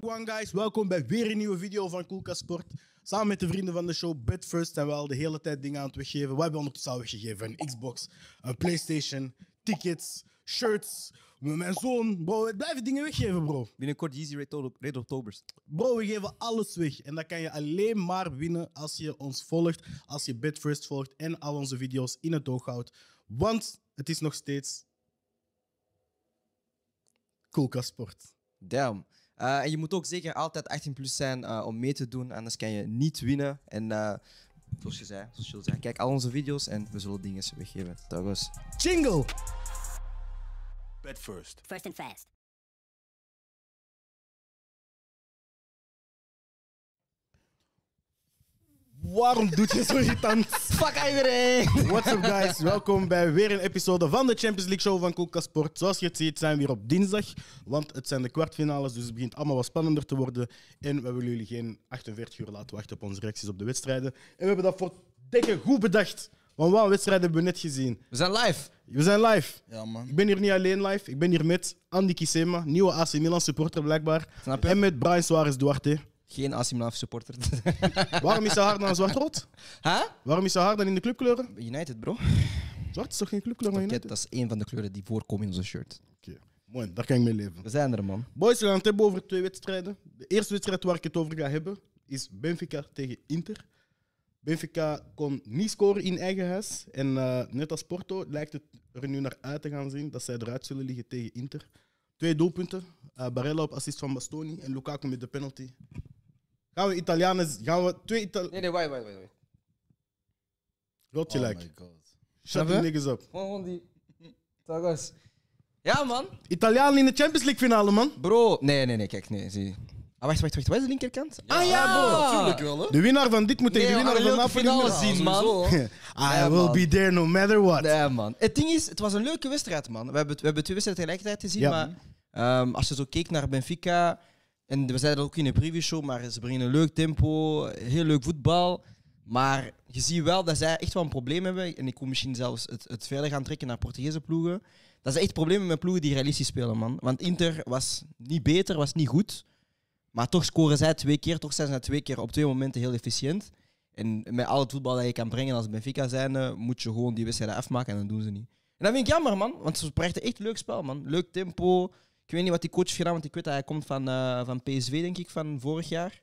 Wagwan guys, welkom bij weer een nieuwe video van Koelka Sport. Samen met de vrienden van de show Betfirst zijn we al de hele tijd dingen aan het weggeven. We hebben ondertussen al weggegeven een Xbox, een Playstation, tickets, shirts. Mijn zoon, bro, we blijven dingen weggeven bro. Binnenkort Yeezy Red, Octobers. Bro, we geven alles weg. En dat kan je alleen maar winnen als je ons volgt, als je Betfirst volgt en al onze video's in het oog houdt. Want het is nog steeds Koelka Sport. Damn. Uh, en je moet ook zeker altijd 18 plus zijn uh, om mee te doen, anders kan je niet winnen. En uh, zoals je zei, zoals je zei, kijk al onze video's en we zullen dingen weggeven. Dat was. Jingle! Bet first. First and fast. Waarom doet je zo irritant? Fuck iedereen! What's up guys, welkom bij weer een episode van de Champions League show van Koelka Sport. Zoals je het ziet zijn we hier op dinsdag, want het zijn de kwartfinales, dus het begint allemaal wat spannender te worden. En we willen jullie geen 48 uur laten wachten op onze reacties op de wedstrijden. En we hebben dat voor dikke goed bedacht, want wat wedstrijden hebben we net gezien. We zijn live. We zijn live. Ja, man. Ik ben hier niet alleen live, ik ben hier met Andy Kisema, nieuwe AC Milan supporter blijkbaar. Snap je? En met Brian Suarez Duarte. Geen AC supporter. Waarom is hij harder dan zwart-rood? huh? Waarom is hij harder dan in de clubkleuren? United, bro. Zwart is toch geen clubkleur van United? dat is één van de kleuren die voorkomen in onze shirt. Oké, mooi, daar kan ik mee leven. We zijn er, man. Boys, we gaan het hebben over twee wedstrijden. De eerste wedstrijd waar ik het over ga hebben is Benfica tegen Inter. Benfica kon niet scoren in eigen huis. En eh, net als Porto lijkt het er nu naar uit te gaan zien dat zij eruit zullen liggen tegen Inter. Twee doelpunten. Eh, Barella op assist van Bastoni en Lukaku met de penalty. Gaan we Italianen... Gaan we twee Italianen... Nee, nee, wacht, wacht, wacht. Rot je Oh like. Shut the niggas up. Gewoon die. Dat was. Ja, man. Italianen in de Champions League finale, man. Bro. Nee, nee, nee, kijk, nee. Zie. Ah, wacht, wacht, wacht. Wat is de linkerkant? ah, bro, tuurlijk wel, hè? De winnaar van dit moet tegen Nee, de winnaar van Napoli. finale zien, man. I Ja, will man. be there no matter what. Nee, man. Het ding is, het was een leuke wedstrijd, man. We hebben, we hebben twee wedstrijden tegelijkertijd gezien, Ja. maar ehm, als je zo keek naar Benfica, en we zeiden dat ook in de previewshow, maar ze brengen een leuk tempo, heel leuk voetbal. Maar je ziet wel dat zij echt wel een probleem hebben, en ik kon misschien zelfs het, het verder gaan trekken naar Portugese ploegen, dat ze echt problemen met ploegen die realistisch spelen, man. Want Inter was niet beter, was niet goed, maar toch scoren zij twee keer, toch zijn ze twee keer op twee momenten heel efficiënt. En met al het voetbal dat je kan brengen als Benfica zijn, moet je gewoon die wedstrijden afmaken en dat doen ze niet. En dat vind ik jammer, man. Want ze brachten echt leuk spel, man. Leuk tempo. Ik weet niet wat die coach heeft gedaan, want ik weet dat hij komt van, eh, van PSV, denk ik, van vorig jaar.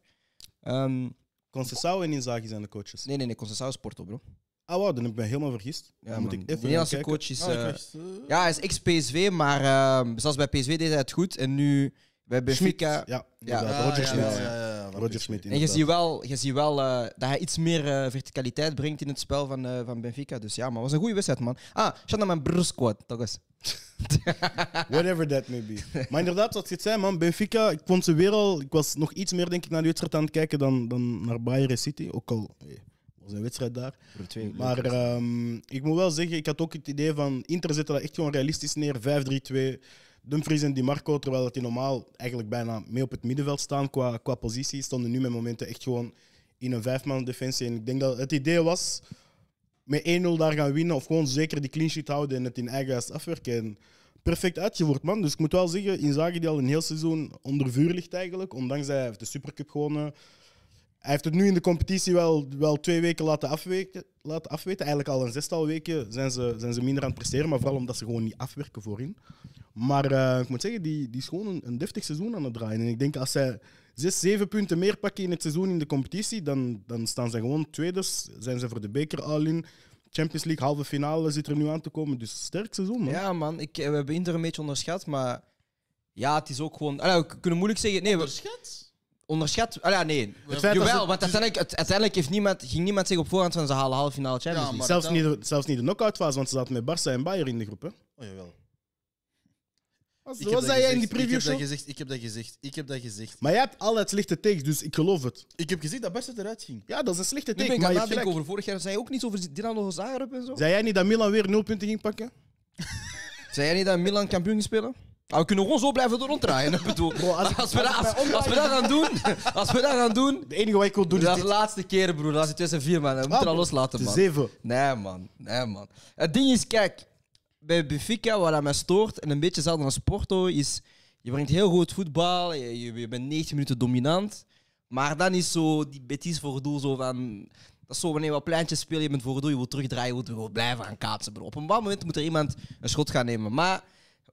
Ehm, Conceição en Inzaghi zijn de coaches. nee, nee, nee, Conceição is Porto, bro. Ah, wow, dan heb ik me helemaal vergist. Ja, dan moet man. ik de even Nederlandse gaan kijken. coach is... Ah, ik eh, eh, ja, hij is ex-PSV, maar ehm, zoals bij PSV deed hij het goed. En nu bij. Benfica... Ja, Ja. ja, Roger ja, Schmidt. ja, ja, ja, Roger Schmidt, En je ziet wel, je ziet wel eh, dat hij iets meer eh, verticaliteit brengt in het spel van, eh, van Benfica. Dus ja, maar het was een goede wedstrijd, man. Ah, shout naar mijn broer squad, toch eens. Whatever that may be. Maar inderdaad, wat je het zei, man, Benfica, ik vond ze weer al... Ik was nog iets meer, denk ik, naar de wedstrijd aan het kijken dan, dan naar Bayern City. Ook al hey, was een wedstrijd daar. Maar ehm, ik moet wel zeggen, ik had ook het idee van Inter zette dat echt gewoon realistisch neer. 5-3-2. Dumfries en Di Marco, terwijl dat die normaal eigenlijk bijna mee op het middenveld staan qua, qua positie, stonden nu met momenten echt gewoon in een vijfman defensie. En ik denk dat het idee was met 1-0 daar gaan winnen of gewoon zeker die clean sheet houden en het in eigen huis afwerken. En perfect uitgevoerd, man. Dus ik moet wel zeggen, Inzaghi die al een heel seizoen onder vuur ligt eigenlijk, ondanks dat hij de Supercup gewonnen. Hij heeft het nu in de competitie wel, wel twee weken laten, afweken, laten afweten. Eigenlijk al een zestal weken zijn ze, zijn ze minder aan het presteren, maar vooral omdat ze gewoon niet afwerken voorin. Maar eh, ik moet zeggen, die, die is gewoon een, een deftig seizoen aan het draaien. En ik denk als zij zes, zeven punten meer pakken in het seizoen in de competitie, dan, dan staan ze gewoon tweeders. Zijn ze voor de beker al in. Champions League halve finale zit er nu aan te komen. Dus sterk seizoen, man. Ja, man. Ik, eh, we hebben Inter een beetje onderschat, maar... Ja, het is ook gewoon... Allee, we kunnen moeilijk zeggen... Nee, we, Onderschat? onderschat... Ah, ja, nee. Het feit dat Jawel, ze- want uiteindelijk, het- uiteindelijk heeft niemand, ging niemand zeggen op voorhand van ze halen halve finale Champions Ja, League. maar- zelfs, niet de, zelfs niet de knock-out fase, want ze zaten met Barça en Bayern in de groep. Hè. Oh, jawel. Wat Ik heb wat dat zei jij in die gezegd, ik preview heb dat show? gezegd, ik heb dat gezegd, ik heb dat gezegd. Maar jij hebt altijd slechte takes, dus ik geloof het. Ik heb gezegd dat Barca eruit ging. Ja, dat is een slechte Nu take, ben ik maar aan je het hebt nadenken gelijk. over vorig jaar. Zei je ook niets over Dinamo Zagreb en zo? Zei jij niet dat Milan weer nul punten ging pakken? Zei jij niet dat Milan kampioen ging spelen? Ah, we kunnen gewoon zo blijven door ronddraaien. Ik bedoel, als ik- we dat, als, als we dat gaan doen, als we dat gaan doen, De enige wat ik wil doen is dat is de laatste keer, broer. Dat is in 2004, man. We moeten Ah, dat loslaten, man. Zeven. Nee, man. Nee, man. Het ding is, kijk, bij Benfica, wat aan mij stoort, en een beetje hetzelfde als Porto, is... Je brengt heel goed voetbal, je, je, je bent 90 minuten dominant. Maar dan is zo die Betis voor doel zo van... Dat is zo wanneer we op pleintjes spelen, je bent voor doel, je wilt terugdraaien, je gewoon blijven gaan kaatsen. Op een bepaald moment moet er iemand een schot gaan nemen. Maar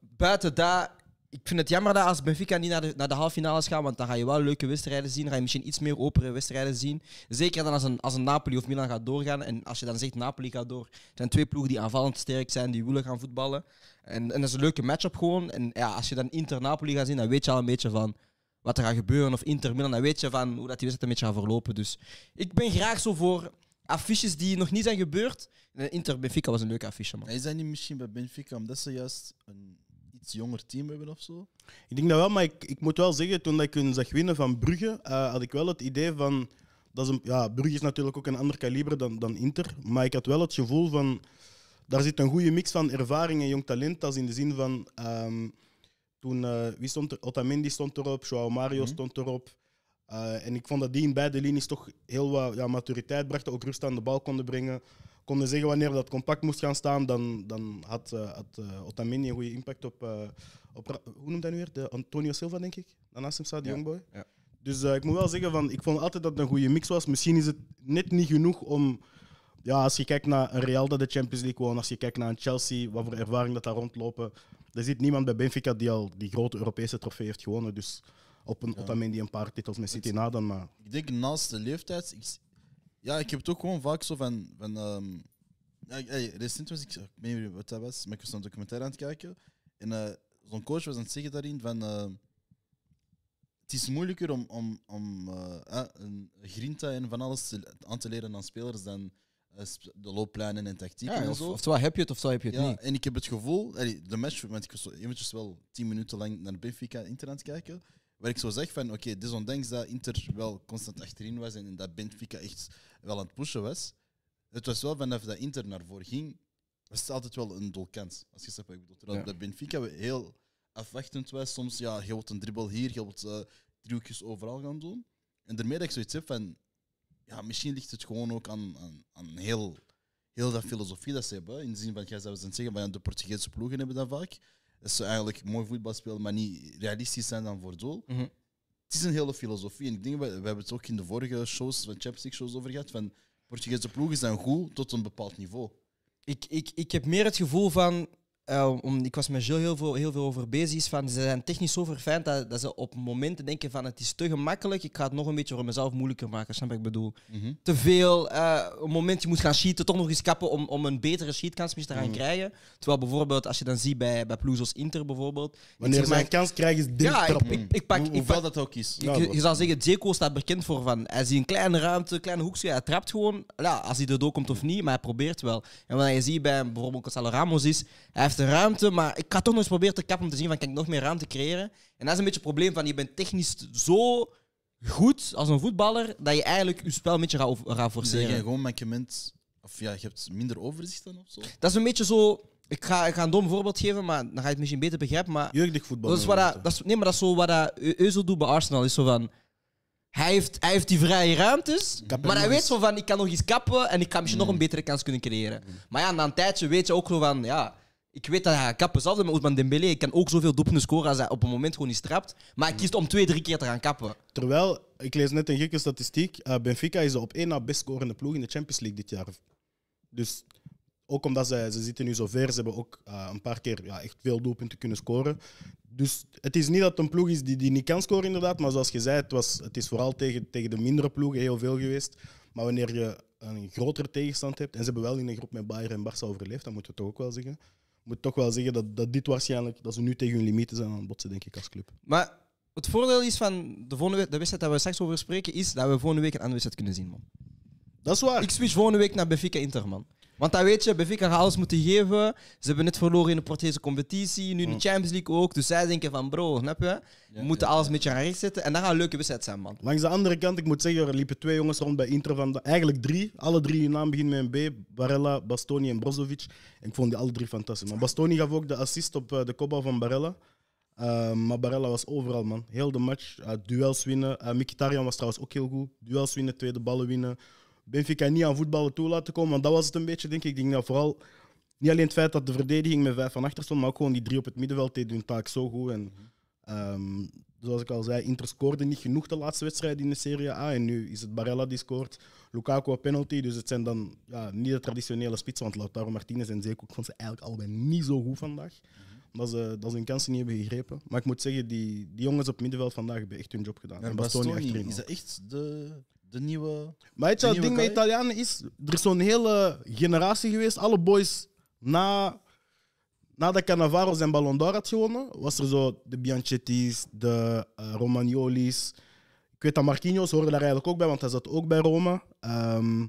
buiten dat, ik vind het jammer dat als Benfica niet naar de, naar de halve finales gaat, want dan ga je wel leuke wedstrijden zien, dan ga je misschien iets meer opere wedstrijden zien. Zeker dan als een, als een Napoli of Milan gaat doorgaan. En als je dan zegt Napoli gaat door, zijn twee ploegen die aanvallend sterk zijn, die willen gaan voetballen. En, en dat is een leuke matchup gewoon. En ja, als je dan Inter-Napoli gaat zien, dan weet je al een beetje van wat er gaat gebeuren. Of Inter-Milan, dan weet je van hoe dat die wedstrijd een beetje gaat verlopen. Dus ik ben graag zo voor affiches die nog niet zijn gebeurd. En Inter-Benfica was een leuke affiche, man. Is dat niet misschien bij Benfica omdat ze juist een iets jonger team hebben of zo? Ik denk dat wel, maar ik, ik moet wel zeggen, toen dat ik hun zag winnen van Brugge, eh, had ik wel het idee van... Dat is een, ja, Brugge is natuurlijk ook een ander kaliber dan, dan Inter, maar ik had wel het gevoel van... Daar zit een goede mix van ervaring en jong talent. Dat is in de zin van... ehm, toen, eh, wie stond er? Otamendi stond erop, Joao Mario Mhm. stond erop. Eh, en ik vond dat die in beide linies toch heel wat ja, maturiteit brachten, ook rust aan de bal konden brengen. Konden zeggen wanneer dat compact moest gaan staan, dan, dan had, eh, had eh, Otamendi een goede impact op, eh, op hoe noemt hij nu weer? De Antonio Silva, denk ik. Daarnaast hem staat, die Ja, jongboy. ja. Dus ik moet wel zeggen, van, ik vond altijd dat het een goede mix was. Misschien is het net niet genoeg om, ja, als je kijkt naar een Real dat de Champions League won, als je kijkt naar een Chelsea, wat voor ervaring dat daar rondlopen. Er zit niemand bij Benfica die al die grote Europese trofee heeft gewonnen. Dus op een Ja. Otamendi een paar titels met City na dan, maar... Ik denk naast de leeftijd. Ja, ik heb het ook gewoon vaak zo van. van ehm, ja, hey, recent was ik, ik weet niet wat dat was, maar ik was een documentaire aan het kijken. En eh, zo'n coach was aan het zeggen daarin van. eh, het is moeilijker om, om, om eh, een grinta en van alles te, aan te leren aan spelers dan de looplijnen en tactieken Ja, en of, zo. heb je het, oftewel heb je het Ja, niet. en ik heb het gevoel, allee, de match, want ik was zo eventjes wel tien minuten lang naar Benfica Inter aan het kijken, waar ik zo zeg van, oké, desondanks dat Inter wel constant achterin was en dat Benfica echt wel aan het pushen was, het was wel vanaf dat Inter naar voren ging, was het altijd wel een doelkans, als je snapt wat ik bedoel. Terwijl Ja. dat Benfica heel afwachtend was, soms, ja, je wilt een dribbel hier, je wilt eh driehoekjes overal gaan doen. En daarmee dat ik zoiets heb van, ja, misschien ligt het gewoon ook aan, aan, aan heel heel dat filosofie dat ze hebben. In de zin van, jij zou zeggen, van, de Portugese ploegen hebben dat vaak. Dat ze eigenlijk mooi voetbal spelen, maar niet realistisch zijn dan voor doel. Mhm. Het is een hele filosofie. En ik denk, we, we hebben het ook in de vorige shows, van Champions League shows over gehad, van Portugese ploegen zijn goed tot een bepaald niveau. Ik, ik, ik heb meer het gevoel van. Eh, om, ik was met Jill heel veel, heel veel over bezig. is Van, ze zijn technisch zo verfijnd dat, dat ze op momenten denken van het is te gemakkelijk. Ik ga het nog een beetje voor mezelf moeilijker maken. Snap wat ik bedoel? Te veel. eh een moment je moet gaan cheaten, toch nog eens kappen om, om een betere cheatkans te gaan Mhm. krijgen. Terwijl bijvoorbeeld, als je dan ziet bij, bij zoals Inter bijvoorbeeld. ik Wanneer zeg ze maar- een kans krijgen, is dit Ja, ik, ik, ik pak, Hoe- ik pak, dat ook is. Ja, je, zou zeggen, Zeko staat bekend voor van. Hij ziet een kleine ruimte, kleine hoekje, hij trapt gewoon. Ja, als hij er doorkomt of niet, maar hij probeert wel. En wat je ziet bij bijvoorbeeld Gonzalo Ramos is, hij heeft een ruimte, maar ik ga toch nog eens proberen te kappen om te zien van, kan ik nog meer ruimte creëren? En dat is een beetje het probleem van, je bent technisch zo goed als een voetballer, dat je eigenlijk je spel een beetje gaat, gaat Zeg je forceren. gewoon mankement, of ja, je hebt minder overzicht dan of zo. Dat is een beetje zo... Ik ga, ik ga een dom voorbeeld geven, maar dan ga je het misschien beter begrijpen, maar... Jeugdig voetbal. Dat is, wat dat, dat is, nee, maar dat is zo wat dat doet bij Arsenal. Is zo van, hij, heeft, hij heeft die vrije ruimtes, Kappen maar hij weet zo van, ik kan nog eens kappen en ik ga misschien Mm. nog een betere kans kunnen creëren. Maar ja, na een tijdje weet je ook zo van, ja, ik weet dat hij kappen. Zelfs met Ousmane Dembélé, kan ook zoveel doelpunten scoren als hij op een moment gewoon niet trapt. Maar hij kiest om twee, drie keer te gaan kappen. Terwijl, ik lees net een gekke statistiek. eh, Benfica is de op één na best scorende ploeg in de Champions League dit jaar. Dus ook omdat ze, ze zitten nu zo ver, ze hebben ook eh, een paar keer ja, echt veel doelpunten kunnen scoren. Dus het is niet dat het een ploeg is die, die niet kan scoren, inderdaad. Maar zoals je zei, het, was, het is vooral tegen, tegen de mindere ploegen heel veel geweest. Maar wanneer je een grotere tegenstand hebt, en ze hebben wel in een groep met Bayern en Barça overleefd, dat moeten we toch ook wel zeggen. Moet toch wel zeggen dat, dat dit waarschijnlijk, dat ze nu tegen hun limieten zijn aan het botsen, denk ik, als club. Maar het voordeel is van de, volgende, de wedstrijd dat we straks over spreken, is dat we volgende week een andere wedstrijd kunnen zien, man. Dat is waar. Ik switch volgende week naar Benfica Inter, man. Want dan weet je, Benfica gaat alles moeten geven. Ze hebben net verloren in de Portugese competitie, nu in de Mm. Champions League ook. Dus zij denken van, bro, snap je? We moeten alles een beetje gaan rechtzetten. En dat gaat een leuke wedstrijd zijn, man. Langs de andere kant, ik moet zeggen, er liepen twee jongens rond bij Inter van de, eigenlijk drie. Alle drie hun naam beginnen met een B. Barella, Bastoni en Brozovic. En ik vond die alle drie fantastisch. Maar Bastoni gaf ook de assist op eh, de kopbal van Barella. Eh, maar Barella was overal, man. Heel de match. eh, duels winnen. Uh, Mkhitaryan was trouwens ook heel goed. Duels winnen, tweede ballen winnen. Benfica niet aan voetballen toe laten komen. Want dat was het een beetje, denk ik. Ik denk dat vooral niet alleen het feit dat de verdediging met vijf van achter stond, maar ook gewoon die drie op het middenveld deden hun taak zo goed. En Ehm, zoals ik al zei, Inter scoorde niet genoeg de laatste wedstrijd in de Serie A. En nu is het Barella die scoort, Lukaku op penalty. Dus het zijn dan ja, niet de traditionele spitsen, want Lautaro Martinez en Zeko, ik vond ze eigenlijk allebei niet zo goed vandaag. Dat ze, dat ze hun kansen niet hebben gegrepen. Maar ik moet zeggen, die, die jongens op middenveld vandaag hebben echt hun job gedaan. En Bastoni Bastoni, achterin is dat echt de, de nieuwe... Maar weet je, De het ding met? Italianen is, er is zo'n hele generatie geweest. Alle boys na, nadat Cannavaro zijn Ballon d'Or had gewonnen, was er zo de Bianchettis, de eh, Romagnolis. Ik weet dat Marquinhos hoorde daar eigenlijk ook bij, want hij zat ook bij Roma. Ehm,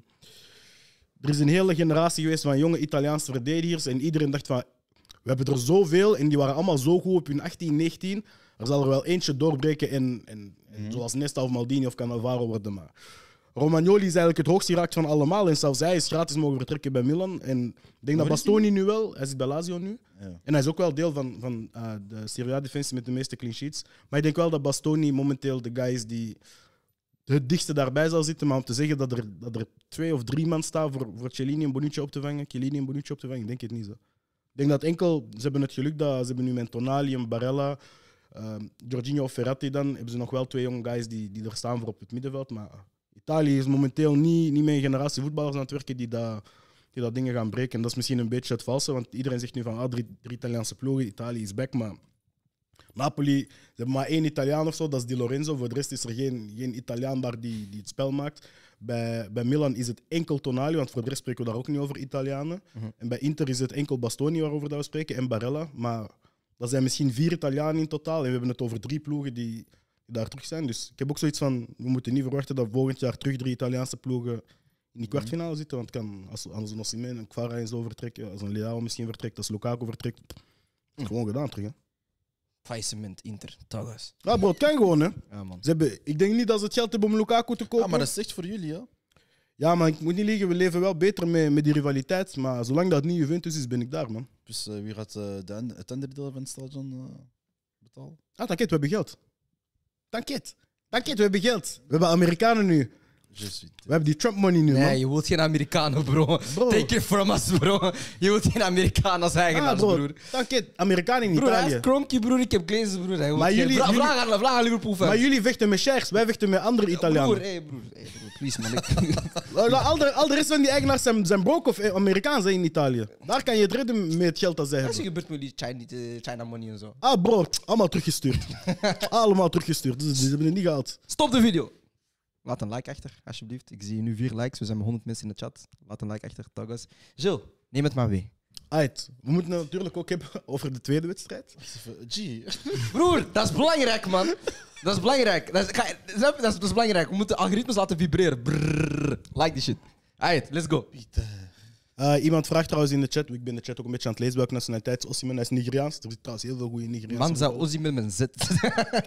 er is een hele generatie geweest van jonge Italiaanse verdedigers en iedereen dacht van, we hebben er zoveel en die waren allemaal zo goed op hun 18, 19. Er zal er wel eentje doorbreken en, en, en zoals Nesta of Maldini of Cannavaro worden. Maar Romagnoli is eigenlijk het hoogst geraakt van allemaal. En zelfs hij is gratis mogen vertrekken bij Milan. En ik denk dat Bastoni nu wel, hij zit bij Lazio nu. Ja. En hij is ook wel deel van, van eh, de Serie A-defensie met de meeste clean sheets. Maar ik denk wel dat Bastoni momenteel de guy is die het dichtste daarbij zal zitten. Maar om te zeggen dat er, dat er twee of drie man staan voor, voor Cellini en Bonucci op te vangen, Chiellini en Bonucci op te vangen, ik denk het niet zo. Ik denk dat enkel, ze hebben het geluk dat ze hebben nu met Tonali en Barella, ehm Jorginho Ferrati dan, hebben ze nog wel twee jonge guys die, die er staan voor op het middenveld. Maar Italië is momenteel niet, niet met een generatie voetballers aan het werken die dat, die dat dingen gaan breken. En dat is misschien een beetje het valse, want iedereen zegt nu van ah, drie, drie Italiaanse ploegen, Italië is back, maar Napoli, ze hebben maar één Italiaan of zo, dat is Di Lorenzo. Voor de rest is er geen, geen Italiaan daar die, die het spel maakt. Bij, bij Milan is het enkel Tonali, want voor de rest spreken we daar ook niet over Italianen. En bij Inter is het enkel Bastoni waarover dat we spreken en Barella. Maar dat zijn misschien vier Italianen in totaal. En we hebben het over drie ploegen die, daar terug zijn. Dus ik heb ook zoiets van, we moeten niet verwachten dat volgend jaar terug drie Italiaanse ploegen in die kwartfinale zitten. Want kan, als, als een Osimhen en Kvara en zo vertrekken, als een Leao misschien vertrekt, als Lukaku vertrekt, gewoon gedaan terug. Hè. Faillissement, Inter, Tagas. Ja, bro, het kan gewoon, hè. Ja, man. Ze hebben, ik denk niet dat ze het geld hebben om Lukaku te kopen. Ah, maar dat is echt voor jullie, ja? Ja, maar ik moet niet liegen, we leven wel beter met, met die rivaliteit. Maar zolang dat niet Juventus is, ben ik daar, man. Dus eh, wie gaat eh, het deel van het stadion eh, betalen? Ah, tanket, we hebben geld. Tanket. Tanket, we hebben geld. We hebben Amerikanen nu. Je We hebben die Trump money nu, Nee, man. je wilt geen Amerikanen, bro. Bro. Take it from us, bro. Je wilt geen Amerikaan als Ah, eigenaars, bro. broer. Tanket, Amerikanen in Broer, hij Italië. is Kronky, broer. Ik heb glazes, broer. Hij Maar jullie- Vra- jullie- Vraag aan, vraag aan Liverpool fans. Maar jullie vechten met Sheikhs, wij vechten met andere Italianen. Broer, hey, broer. Hey, broer, please, man. Ik- Al de, al de rest van die eigenaars zijn, zijn broke of eh, Amerikaans zijn in Italië. Daar kan je het redden met het geld dat zij Wat is er hebben. gebeurd met die China, die, eh, China money en zo? Ah, bro, allemaal teruggestuurd. allemaal teruggestuurd. Dus ze hebben het niet gehaald. Stop de video. Laat een like achter, alsjeblieft. Ik zie nu vier likes. We zijn met 100 mensen in de chat. Laat een like achter, Tagas. Jill, neem het maar mee. Aight, we moeten het natuurlijk ook hebben over de tweede wedstrijd. G. Broer, dat is belangrijk, man. Dat is belangrijk. Dat is, ga- dat is, dat is belangrijk. We moeten algoritmes laten vibreren. Brrr. Like die shit. Alright, let's go. Eh, iemand vraagt trouwens in de chat, ik ben de chat ook een beetje aan het lezen, welke nationaliteit is Osimhen? Hij is Nigeriaans. Er zit trouwens heel veel goede Nigeriaanse Man, zou met mijn Z. Ah,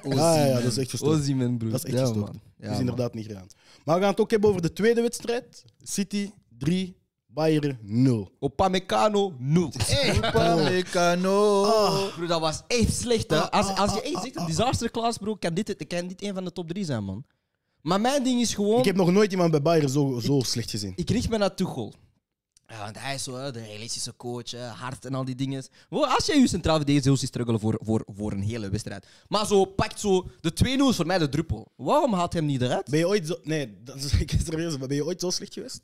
ja, ja, dat is echt gestoord. Ozi broer. Dat is echt Ja, gestoord. man. Ja, is man. inderdaad Nigeriaans. Maar we gaan het ook hebben over de tweede wedstrijd. City 3, Bayern 0. Opamecano 0. Upamecano. Bro, dat was echt slecht, hè. Als, als je echt zegt, een disaster class, bro, kan dit, het- kan dit een van de top 3 zijn, man. Maar mijn ding is gewoon... Ik heb nog nooit iemand bij Bayern zo, zo slecht gezien. Ik richt me naar Tuchel. Ja, want hij is zo hè, de realistische coach, hè, hard en al die dingen. Als jij je centraal verdediger zult je struggelen voor, voor, voor een hele wedstrijd. Maar zo pakt zo de 2-0 is voor mij de druppel. Waarom haalt hij hem niet eruit? Ben je ooit zo... Nee, dat is, ik is serieus, maar ben je ooit zo slecht geweest?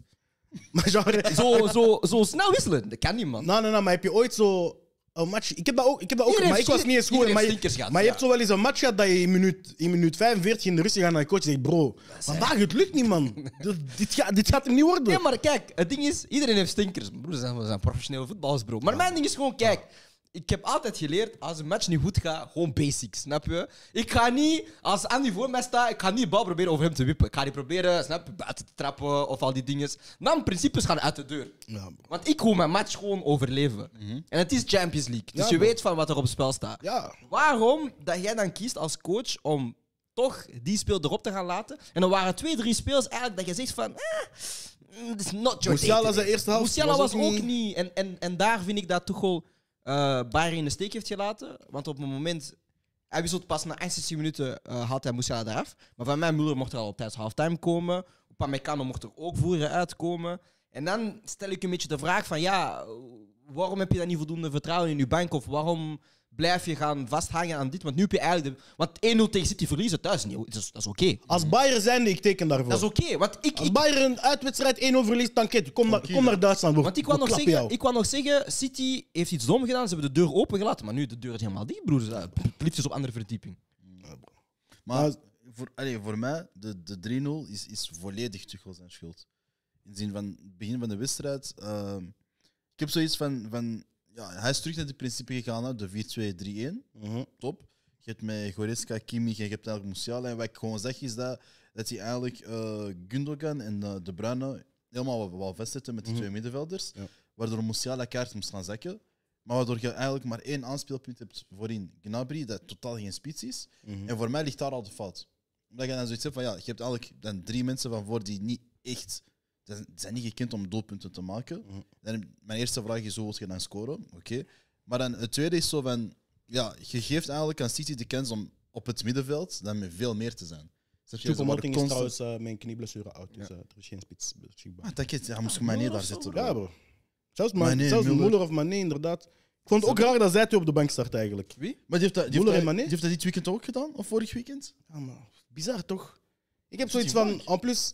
Maar genre... Zo, zo, zo snel wisselen, dat kan niet, man. Nou, nou, nou, maar heb je ooit zo een match... Ik heb dat ook, ik heb dat ook Iedereen maar ik was niet eens goed. iedereen Maar, heeft je, stinkers gehad, maar je ja. hebt zo wel eens een match gehad dat je in minuut, in minuut 45 in de rust gaat naar de coach en zegt, bro, vandaag het lukt niet, man. dit, dit, gaat, dit gaat hem niet worden. Nee, maar kijk, het ding is, iedereen heeft stinkers. Broer, we zijn, we zijn professionele voetballers, bro. Maar mijn ding is gewoon, kijk, ik heb altijd geleerd, als een match niet goed gaat, gewoon basics, snap je? Ik ga niet, als Andy voor mij staat, ik ga niet bal proberen over hem te wippen. Ik ga niet proberen, snap je, buiten te trappen of al die dingen. Dan principes gaan uit de deur. Ja. Want ik wil mijn match gewoon overleven. En het is Champions League, dus Ja, je bro. weet van wat er op het spel staat. ja. Waarom dat jij dan kiest als coach om toch die speel erop te gaan laten? En dan waren twee, drie speels eigenlijk dat je zegt van... Eh, mm, is not your Musiala day today. eerste helft was was, ook niet- niet. En, en, en daar vind ik dat Tuchel eh Bayern in de steek heeft gelaten. Want op een moment... Hij wisselt pas na 61 minuten uh, haalt hij Musiala eraf. Maar van mij, Müller mocht er al tijdens halftime komen. Upamecano mocht er ook voor uitkomen. En dan stel ik een beetje de vraag van... Ja, waarom heb je dan niet voldoende vertrouwen in je bank? Of waarom blijf je gaan vasthangen aan dit? Want nu heb je eigenlijk... De, want 1-0 tegen City verliezen thuis, niet, dat is, dat is oké. Als Bayern zijnde, ik teken daarvoor. Dat is oké, want ik... Als ik Bayern een uitwedstrijd 1-0 verliest, dan kom, naar, kom naar Duitsland. Want ik wou, nog zeggen, jou. ik wou nog zeggen, City heeft iets dom gedaan. Ze hebben de deur opengelaten, maar nu de deur is helemaal dicht, broer. Ze- Het liefst op andere verdieping. Maar Maar- voor, allee, voor mij, de, de 3-0 is, is volledig Tuchel zijn schuld. In de zin van het begin van de wedstrijd. ehm, ik heb zoiets van, van ja, hij is terug naar het principe gegaan, hè, de 4-2-3-1. Mhm. Top. Je hebt met Goretzka, Kimmich en je hebt eigenlijk Musiala. En wat ik gewoon zeg is dat, dat hij eigenlijk eh, Gundogan en eh, De Bruyne helemaal wel, vastzetten met die Mhm. twee middenvelders. Ja. Waardoor Musiala kaart moest gaan zakken. Maar waardoor je eigenlijk maar één aanspeelpunt hebt voorin Gnabry, dat totaal geen spits is. Mhm. En voor mij ligt daar al de fout. Omdat je dan zoiets hebt van, ja, je hebt eigenlijk dan drie mensen van voor die niet echt... Die zijn- niet gekend om doelpunten te maken. Mhm. Dan, mijn eerste vraag is, hoe wil je dan scoren? Oké. Maar dan het tweede is zo van... Ja, je geeft eigenlijk aan City de kans om op het middenveld dan met veel meer te zijn. Ze Choupo-Moting is trouwens uh, mijn knieblessure oud, dus uh, er is geen spits beschikbaar. Ah, dat ja, moest je mij niet daar zitten. bro. Ja, bro. Zelfs, Mané, Man, zelfs. Muller of Mané, inderdaad. Ik vond het ook raar dat zij op de bank start eigenlijk. Wie? Maar die heeft dat, die heeft, en Mané? die heeft dat dit weekend ook gedaan? Of vorig weekend? Ja, maar bizar toch? Ik heb Is zoiets van, en plus,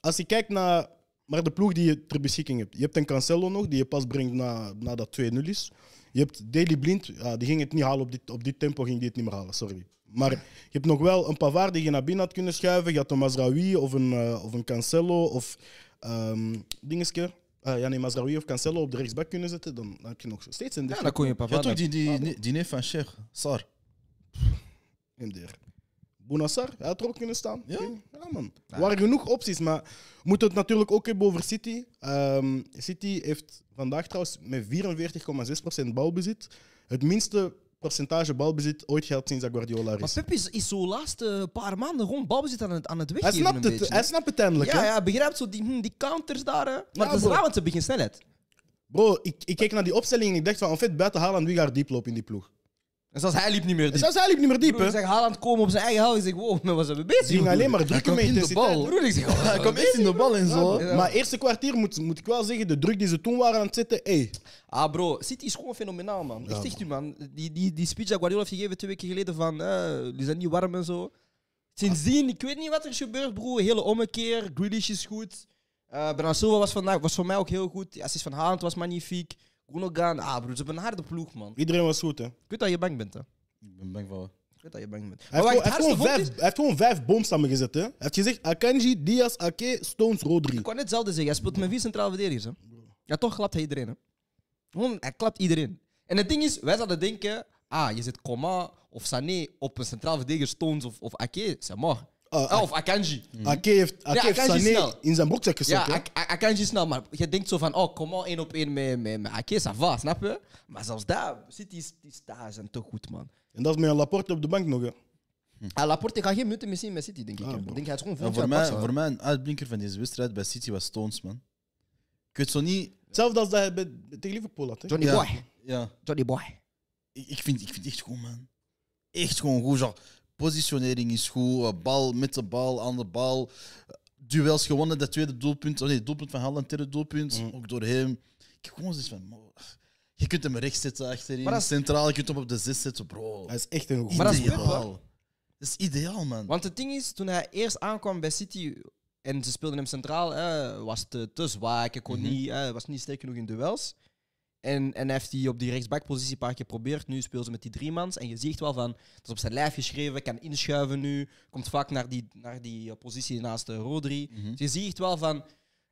als je kijkt naar, naar de ploeg die je ter beschikking hebt. Je hebt een Cancelo nog, die je pas brengt na, na dat 2-0 is. Je hebt Daily Blind, ja, die ging het niet halen op dit, op dit tempo, ging die het niet meer halen, sorry. Maar je hebt nog wel een Pavard die je naar binnen had kunnen schuiven. Je had een Mazraoui of een, eh, of een Cancelo of um, dingeske. Eh, ja, nee, Mazraoui of Cancelo op de rechtsback kunnen zetten. Dan heb je nog steeds een Ja, dan kon je Pavard... toch die, die, die, die neef van Sheikh, Sar. MDR. Bounassar, hij had er ook kunnen staan. Ja? ja man. Er waren genoeg opties, maar we moeten het natuurlijk ook hebben over City. Ehm, City heeft vandaag trouwens met 44,6% balbezit het minste percentage balbezit ooit gehad sinds dat Guardiola er Maar is. Pep is, is zo laatste paar maanden rond balbezit aan het, aan het Hij weggeven. snapt een het, beetje, hij snapt het eindelijk. Ja, hè? ja, begrijpt zo die, hm, die counters daar. hè. Maar Ja, dat is bro. raar, want ze beginnen snelheid. Bro, ik, ik keek naar die opstelling en ik dacht van, en fait, buiten Haaland, wie gaat diep lopen in die ploeg? En zelfs hij liep niet meer diep. zelfs hij liep niet meer diep, Broer, ik zeg Haaland komen op zijn eigen helft. Ik zeg, wow, met wat zijn we bezig? Ze gingen alleen maar drukken met in de intensiteit. Broer, ik zeg, oh, Hij kwam echt in de bal en zo. Ja, Maar eerste kwartier moet, moet ik wel zeggen, de druk die ze toen waren aan het zetten, hey, Ah, bro, City is gewoon fenomenaal, man. Ja, Echt, echt, man. Die, die, die speech dat Guardiola heeft gegeven twee weken geleden van, eh, die zijn niet warm en zo. Sindsdien, ik weet niet wat er is gebeurd, bro. Hele ommekeer. Grealish is goed. Eh Bernardo Silva was, vandaag, was voor mij ook heel goed. De assist van Haaland was magnifiek. Gundogan. Ah, bro, ze hebben een harde ploeg, man. iedereen was goed, hè? Ik weet dat je bang bent, hè. Ik ben bang van. Ik weet dat je bang bent. Hij Maar heeft, gewoon, vijf, hij heeft gewoon vijf boomstammen gezet. Hè? Hij heeft gezegd Akanji, Diaz, Ake, Stones, Rodri. Ik wou net hetzelfde zeggen. Hij speelt met vier centrale verdedigers. Hè. Ja, toch klapt hij iedereen. Hè. Gewoon, hij klapt iedereen. En het ding is, wij zouden denken... Ah, je zet Coman of Sané op een centraal verdediger, Stones of, of Ake. C'est mort. Ah, of Akanji. Ake heeft, Ake Ja, heeft Akanji Sané snel. in zijn broekzak Ja, gestoken. hè? Ak- Ak- Akanji snel, maar je denkt zo van... Oh, Coman één op één met, met, met Ake, ça va, snap je? Maar zelfs daar, City is, is, daar zijn toch goed, man. En dat is met een Laporte op de bank nog. Hè? Ah, Laporte gaat geen minuten meer zien met City, denk ik. Ah, hè. denk hij is gewoon Ja, voor, mij, passen. voor mij een uitblinker van deze wedstrijd bij City was Stones, man. Ik weet zo niet... Hetzelfde als dat hij bij, tegen Liverpool had. Hè? Johnny Ja. Boy. Ja, Johnny Boy. ik, ik, vind, ik vind echt goed, man. Echt gewoon goed. Genre, positionering is goed. eh, Bal met de bal, aan de bal. eh, Duels gewonnen, dat tweede doelpunt. Oh nee, het doelpunt van Haaland, derde doelpunt. Mm. Ook door hem. Ik heb gewoon zoiets van... Je kunt hem rechts zetten achterin. Maar dat is- Centraal, je kunt hem op de zes zetten, bro. Hij is echt een goed Maar dat is ideaal. Dat is ideaal, man. Want het ding is, toen hij eerst aankwam bij City en ze speelden hem centraal, eh, was het te, te zwak, hij kon Mhm. niet, eh, was niet sterk genoeg in duels. En, en heeft hij op die rechtsbackpositie een paar keer geprobeerd. Nu speelt ze met die driemans. En je ziet wel van, het is op zijn lijf geschreven, kan inschuiven nu. Komt vaak naar die, naar die eh, positie naast uh, Rodri. Mhm. Dus je ziet wel van...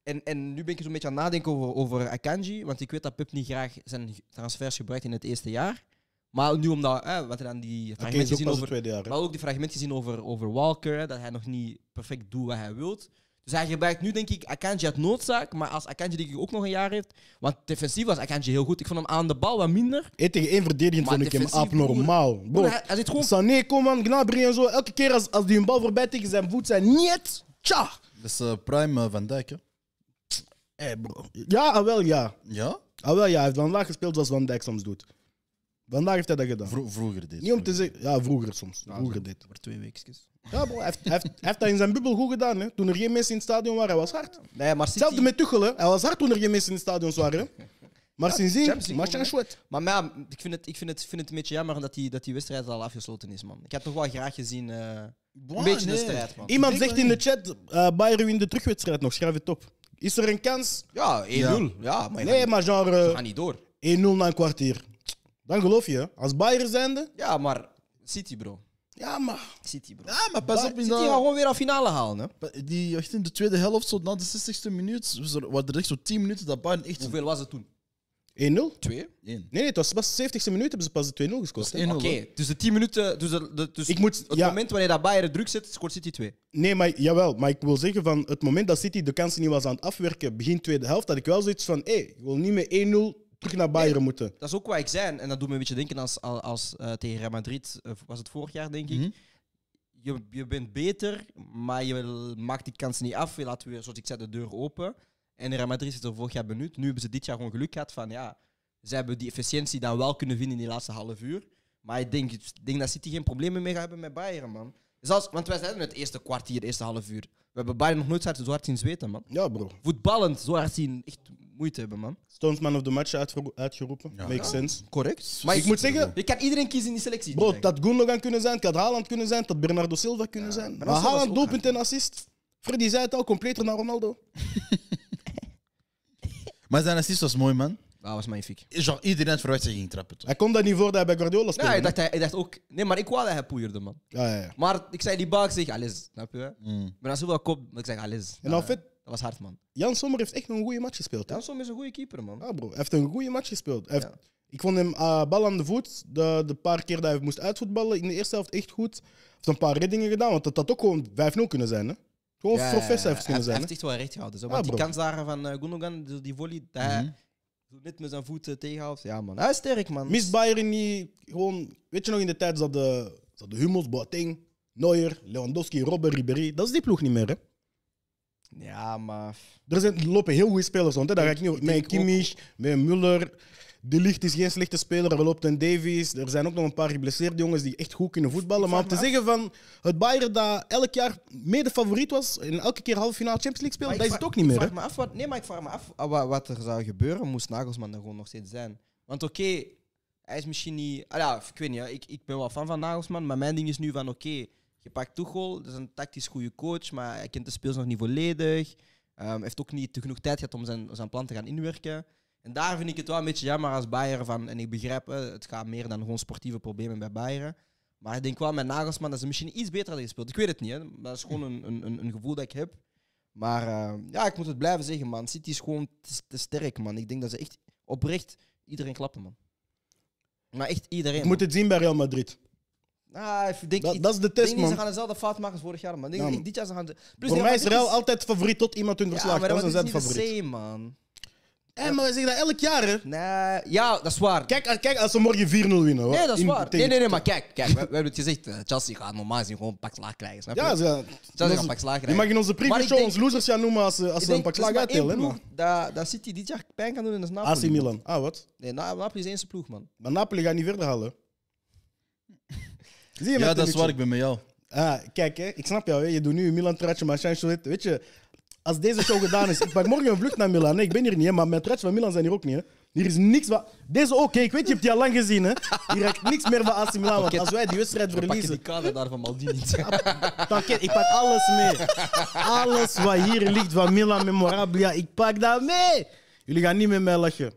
En, en nu ben ik zo'n beetje aan het nadenken over, over Akanji. Want ik weet dat Pep niet graag zijn transfers gebruikt in het eerste jaar. Maar nu omdat... Eh, wat hij dan die fragmenten zien over... jaar. hè? Maar ook die fragment gezien over, over Walker, hè, dat hij nog niet perfect doet wat hij wilt. Dus hij gebruikt nu, denk ik, Akanji uit noodzaak. Maar als Akanji denk ik ook nog een jaar heeft... Want defensief was Akanji heel goed. Ik vond hem aan de bal wat minder. Eén tegen één verdedigend vond ik hem broer. abnormaal. Bro, Broer, hij, hij zit gewoon... Sané, Coman, Gnabry en zo. Elke keer als, als die een bal voorbij tegen zijn voet zijn, niet. Tja. Dat is eh, Prime eh, Van Dijk, hè? Hey, bro. Ja, ah, wel ja. Ja? Ah, wel ja. Hij heeft vandaag gespeeld zoals Van Dijk soms doet. Vandaag heeft hij dat gedaan. Vro- vroeger dit. Niet om te zeggen... Ja, vroeger soms. Ja, Vroeger dit. Voor twee weekjes. Ja, bro. Hij heeft, hij, heeft, hij heeft dat in zijn bubbel goed gedaan. Hè. Toen er geen mensen in het stadion waren, hij was hard. Nee, maar City... Hetzelfde met Tuchel. Hè. Hij was hard toen er geen mensen in het stadion waren. Hè. Maar sindsdien, match en. Maar, maar ja, ik, vind het, ik, vind het, vind het een beetje jammer dat die, dat die wedstrijd al afgesloten is, man. Ik had toch wel graag gezien. eh, een beetje nee. een strijd, man. Iemand zegt in de chat, eh Bayern wint de terugwedstrijd nog, schrijf het op. Is er een kans? Ja, 1-0. Ja. maar je Nee, gaat, maar genre niet door. 1-0 na een kwartier. Dan geloof je, als Bayern zijnde. Ja, maar City, bro. Ja, maar City, bro. Ja, maar pas op in City gaat de, gewoon weer aan finale halen, hè. die, echt in de tweede helft, zo na de 60ste minuut, was er, waren er echt zo 10 minuten dat Bayern echt... Hoeveel was het toen? 1-0? Nee, Twee? Eén. nee, het was pas 70ste minuut hebben ze pas de 2-0 gescoord. Dat Oké, 1-0. dus de 10 minuten. Dus, de, de- dus Ik moet, het ja, moment wanneer dat Bayern druk zet, scoort City 2. nee, maar jawel, maar ik wil zeggen van het moment dat City de kansen niet was aan het afwerken, begin tweede helft, had ik wel zoiets van, hé, hey, ik wil niet meer 1-0 terug naar Bayern Nee. moeten. Dat is ook wat ik zei. En dat doet me een beetje denken als, als, als eh, tegen Real Madrid. eh, was het vorig jaar, denk ik. Mhm. Je, je bent beter, maar je maakt die kansen niet af. Je laat weer, zoals ik zei, de deur open. En Real Madrid is er vorig jaar benut. Nu hebben ze dit jaar gewoon geluk gehad van ja, ze hebben die efficiëntie dan wel kunnen vinden in die laatste half uur. Maar ik denk, ik denk dat City geen problemen meer gaat hebben met Bayern, man. Zelfs, want wij zeiden het eerste kwartier, het eerste half uur. We hebben Bayern nog nooit zo hard zien zweten, man. Ja, bro. Voetballend zo hard zien echt moeite hebben, man. Stones man of the match uitgero- uitgeroepen. Ja. Makes sense. Correct. Maar ik moet zeggen, Je kan iedereen kiezen in die selectie. bro, direct. dat Gundogan kunnen zijn, het had Haaland kunnen zijn, het had Bernardo Silva kunnen zijn. Maar Bernardo Silva is Haaland, ook doelpunt en assist. Freddy zei het al, completer naar Ronaldo. Maar zijn assist was mooi, man. Dat was magnifiek. Genre, iedereen had verwacht dat hij ging trappen, toch? Hij kon dat niet voor dat hij bij Guardiola speelde. Ja, ik hè? dacht, hij, ik dacht ook... Nee, maar ik wou dat hij poeierde, man. ja, ja, ja. Maar ik zei die bak, zeg, alles, snap je? Mm. Maar als wel kop, ik zeg, alles. En nou, vet, Dat was hard, man. Jan Sommer heeft echt een goede match gespeeld. hè? Jan Som is een goede keeper, man. Ja, bro. Hij heeft een goede match gespeeld. Hij heeft- Ja. Ik vond hem eh, bal aan de voet. De, de paar keer dat hij moest uitvoetballen in de eerste helft echt goed. Hij heeft een paar reddingen gedaan, want dat had ook gewoon 5-0 kunnen zijn. Hè? Gewoon Ja, professor hij, heeft kunnen hij zijn. heeft echt wel recht gehouden. Zo. Ja, Want die kans daar van uh, Gundogan, die, die volley, dat hij Mhm. zo net met zijn voeten tegenhoudt. Ja, man. Hij is sterk, man. Mist Bayern niet gewoon... Weet je nog in de tijd zat de, zat de Hummels, Boateng, Neuer, Lewandowski, Robben, Ribéry. Dat is die ploeg niet meer, hè? Ja, maar... Er, zijn, lopen heel goede spelers rond. Hè? Daar ga ik niet denk Kimmich, met Muller. De Ligt is geen slechte speler. Er loopt een Davies. Er zijn ook nog een paar geblesseerde jongens die echt goed kunnen voetballen. Maar om te zeggen van het Bayern dat elk jaar mede favoriet was en elke keer halve finale Champions League speelde, dat is het ook niet meer. Ik vraag me af wat, nee, maar ik vraag me af wat, wat er zou gebeuren moest Nagelsman er gewoon nog steeds zijn. Want oké, hij is misschien niet... Ah ja, ik weet niet, ik, ik ben wel fan van Nagelsman, maar mijn ding is nu van oké, je pakt Tuchel, dat is een tactisch goede coach, maar hij kent de speels nog niet volledig. Hij heeft ook niet genoeg tijd gehad om zijn, zijn plan te gaan inwerken. En daar vind ik het wel een beetje jammer als Bayern van, en ik begrijp, het gaat meer dan gewoon sportieve problemen bij Bayern. Maar ik denk wel met Nagelsman dat ze misschien iets beter hadden gespeeld. Ik weet het niet, hè. dat is gewoon een, een, een- gevoel dat ik heb. Maar eh, ja, ik moet het blijven zeggen, man. City is gewoon te, te sterk, man. Ik denk dat ze echt oprecht iedereen klappen, man. Maar echt iedereen. Ik moet het zien bij Real Madrid. Ah, ik denk, Dat, ik dat is de denk test, ze man. gaan dezelfde fout maken als vorig jaar, man. Ik denk, Ja, ik- man. dit jaar ze gaan... De, plus Voor mij is Real altijd favoriet tot iemand hun Ja, verslaagt. maar dat is niet de favoriet. same, man. Hé, maar we zeggen dat elk jaar, hè? Nee, ja, dat is waar. Kijk, eh, kijk als ze morgen 4-0 winnen. hoor. nee, dat is In- waar. Nee, nee, nee, maar kijk, kijk we, we hebben het gezegd. eh, Chelsea gaat normaal gezien gewoon een pak slaag krijgen, snap je? Ja, ze, Chelsea gaat een pak slaag je krijgen. mag in onze preview ik show denk- ons losers gaan noemen als, ze- als Ik ze een denk, pak hè, ploeg maar- dat, dat City dit jaar pijn kan doen en dat is Napoli. AC Milan. Ah, wat? Nee, Na- Napoli is de enige ploeg, man. Maar Napoli gaat niet verder halen. Zie je Ja, dat is waar, ik ben met jou. Ah, kijk, hè, ik snap jou. Hè. Je doet nu een Milan-truitje, maar Sancho, weet je... Als deze show gedaan is, ik pak morgen een vlucht naar Milan. Nee, ik ben hier niet, hè, maar mijn truitjes van Milan zijn hier ook niet. Hè. Hier is niks van... Deze ook, ik weet, je hebt die al lang gezien. Hè. Hier heb ik niks meer van AC Milan, want als wij die wedstrijd We pakken die verliezen... kader daar van Maldini. Dan, kijk, ik pak alles mee. Alles wat hier ligt van Milan Memorabilia, ik pak dat mee. Jullie gaan niet met mij lachen.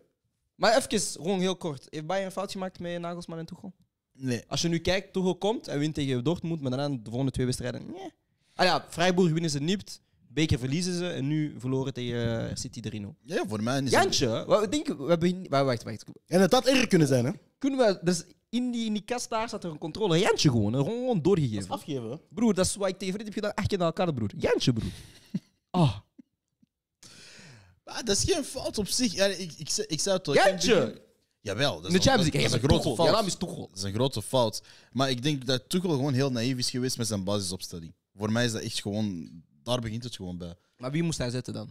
maar even, gewoon heel kort. Heeft Bayern een fout gemaakt met Nagelsman en Tuchel? Nee. Als je nu kijkt, Tuchel komt en wint tegen Dortmund, maar daarna de volgende twee wedstrijden... Nee. Ah ja, Freiburg winnen ze niet. Beker verliezen ze en nu verloren tegen eh, City 3-0. Ja, voor mij is het... Jantje, wat denk we hebben... Wacht, wacht, wacht. En het had erger kunnen zijn, hè? Kunnen we... Dus in die, in die kast daar zat er een controle. Jantje gewoon, hè, gewoon doorgegeven. Afgeven. Broer, dat is wat ik tegen Fred heb gedaan. Keer naar elkaar, broer. Jantje, broer. Ah. Ah, dat is geen fout op zich. Ja, ik, ik, zei het al. Jantje! Jawel, dat is, de wel- Champions dat, League. dat is een grote Tuchel. Je naam fout. is Tuchel. Dat is een grote fout. Maar ik denk dat Tuchel gewoon heel naïef is geweest met zijn basisopstelling. Voor mij is dat echt gewoon... Daar begint het gewoon bij. Maar wie moest hij zetten dan?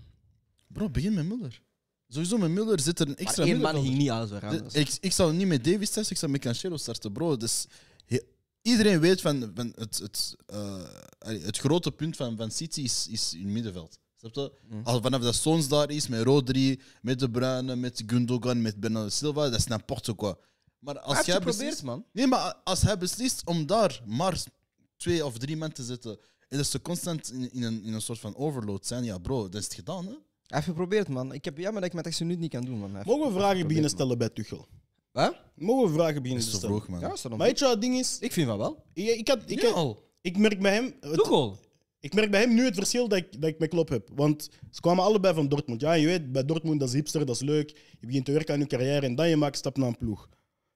Bro, begin met Muller. Sowieso met Muller zit er een extra maar één man ging niet alles anders. Ik, ik zou niet met Davis starten, ik zou met Cancelo starten, bro. Dus he- iedereen weet van, van het, het, eh, allee, het grote punt van, van City is, is in middenveld. Snap je? Mm. Als vanaf dat Stones daar is, met Rodri, met De Bruyne, met Gundogan, met Bernardo Silva, dat is n'importe quoi. Maar als jij beslist... man. Nee, maar als hij beslist om daar maar twee of drie man te zetten en dat ze constant in, in, een, in een soort van overload zijn, ja bro, dat is het gedaan, hè? Hij heeft geprobeerd, man. Ik heb jammer dat ik met extra minuut niet kan doen, man. Mogen we vragen beginnen man. stellen bij Tuchel? Hè? Mogen we vragen beginnen te te stellen? vroeg, man. Ja, is dat dan Maar weet je wat het ding is? Ik vind van wel. Ik, ik, had, ik, Ja, ik merk bij hem... al. Ik merk bij hem nu het verschil dat ik, dat ik met Klopp heb. Want ze kwamen allebei van Dortmund. Ja, je weet, bij Dortmund dat is hipster, dat is leuk. Je begint te werken aan je carrière en dan je maakt stap naar een ploeg.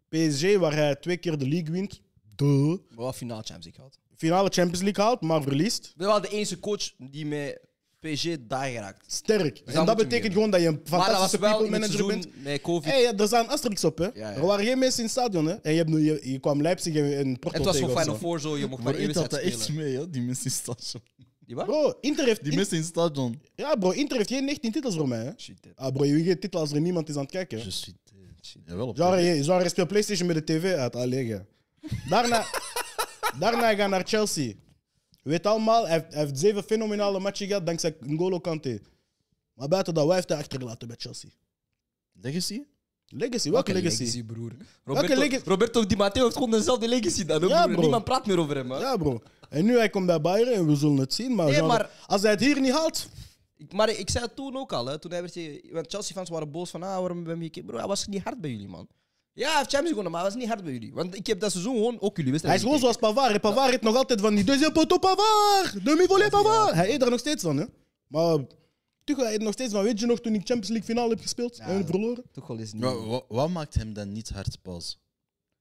PSG, waar hij twee keer de league wint. De Wel finaal Champions League gehad. finale Champions League haalt, maar verliest. We waren de enige coach die met PSG daar geraakt. Sterk. en dat betekent meer. gewoon dat je een Maar dat was fantastische wel people in het manager bent. seizoen met COVID. Hey, ja, er staan asterix op, hè. ja. Er waren geen mensen in het stadion, hè. En je, hebt, nu- je, je kwam Leipzig en, en Porto het was voor Final zo. Four zo, je mocht maar één wedstrijd echt spelen. mee, hè? die mensen in het stadion. Die wat? Bro, Inter heeft, Die mensen in het stadion. ja, bro, Inter heeft geen 19 titels voor mij, hè. Shit. Ah, bro, je wint geen titel als er niemand is aan het kijken. hè. Je suis Jawel, op Genre, je, genre, je speelt PlayStation met de tv uit. Allee, ja. Daarna, daarna gaan naar Chelsea. Je weet allemaal, hij heeft, hij heeft zeven fenomenale matchen gehad dankzij N'Golo Kante. Maar buiten dat, wat heeft hij achtergelaten bij Chelsea? Legacy? Legacy, welke legacy? broer? Welke Roberto, legacy? Roberto Di Matteo heeft gewoon dezelfde legacy dan. Ja, broer. Niemand praat meer over hem. Hè? Ja, bro. En nu hij komt bij Bayern en we zullen het zien. Maar, Nee, genre, maar- als hij het hier niet haalt, Ik, maar ik zei het toen ook al. Hè, toen hij werd, want Chelsea-fans waren boos van, ah, waarom ben je? Bro, hij was niet hard bij jullie, man. Ja, hij heeft Champions League gewonnen, maar hij was niet hard bij jullie. Want ik heb dat seizoen gewoon ook jullie hij is gewoon zoals Pavard. Pavard heeft nog altijd van die deuxième poteau Pavard. Demi-volley Pavard. Hij eet er nog steeds van, hè. Maar Tuchel hij eet nog steeds van. Weet je nog toen ik Champions League finale heb gespeeld en verloren? Toch wel eens niet. Wa- wa- Wat maakt hem dan niet hard pas?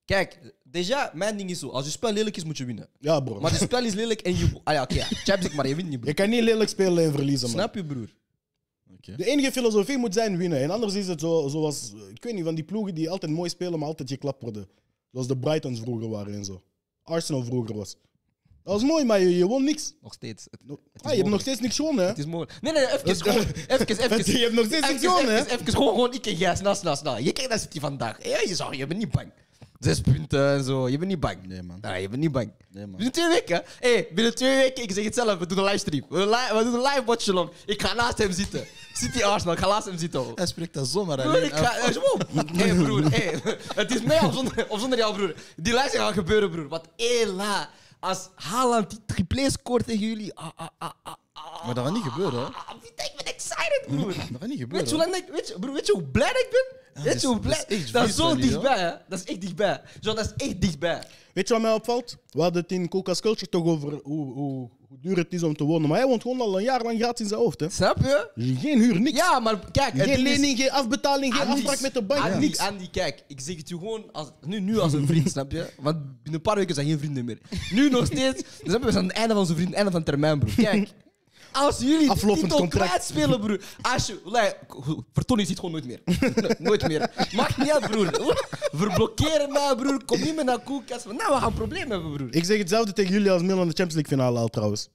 Kijk, déjà, mijn ding is zo. Als je spel lelijk is, moet je winnen. Ja, bro. Maar het spel is lelijk en je... Ah ja, oké, ja. Champions League, maar je wint niet, Je broer. kan niet lelijk spelen en verliezen, man. Snap je, broer? De enige filosofie moet zijn winnen. En anders is het zo, zoals, eh, ik weet niet, van die ploegen die altijd mooi spelen, maar altijd geklapt worden. Zoals de Brightons vroeger waren en zo. Arsenal vroeger was. Dat was mooi, maar je, je won niks. Nog steeds. Het, Ah, je hebt nog steeds niks gewonnen, hè? Het is mogelijk. Nee, nee, even, gewoon, even, even. Je hebt nog steeds niks gewonnen, hè? even, even, gewoon, gewoon, ik en jij, snel, snel, snel. Je kijkt naar City vandaag. Ja, je, zag, je bent niet bang. Zes punten en zo, je bent niet bang. Nee, man. Nee, je bent niet bang. Nee, man. Binnen twee weken, hey, binnen twee weken, ik zeg het zelf, we doen een livestream. We, li- we doen een live watch along. Ik ga naast hem zitten. City Arsenal, ik ga hem zitten. Hij spreekt dat zomaar Broer, ik ga... eh, wow. hey, broer, hey. Het is mij of zonder, of zonder jou, broer. Die lijst gaat gebeuren, broer. Want hela, als Haaland die triplé scoort tegen jullie... Ah, ah, ah, ah, Maar dat gaat niet gebeuren, hè? ah, ik ben excited, broer. Dat gaat niet Weet gebeuren. je, hoe lang ik, weet, je, broer, weet je hoe blij ik ben? dat weet is- je hoe dat blij? is echt Dat is zo dichtbij, hè? Dat is echt dichtbij. Zo, dat is echt dichtbij. Weet je wat mij opvalt? We hadden het in Coca's Culture toch over hoe, hoe, hoe duur het is om te wonen. Maar hij woont gewoon al een jaar lang gratis in zijn hoofd, hè? Snap je? Geen huur, niks. Ja, maar kijk. geen is- lening, geen afbetaling, geen afspraak met de bank, Andy, niks. Andy, kijk, ik zeg het je gewoon als, nu, nu als een vriend, snap je? Want binnen een paar weken zijn geen vrienden meer. Nu nog steeds, snap je, we zijn aan het einde van zo'n vriend, einde van termijn, broer. Kijk, als jullie Aflopend titel contract. kwijtspelen, broer. Als je, like, Vertoning ziet gewoon nooit meer. nooit meer. Maakt niet uit, broer. Verblokkeren mij, broer. Kom niet meer naar koelkast. Nou, we gaan een probleem hebben, broer. Ik zeg hetzelfde tegen jullie als Milan de Champions League finale al trouwens.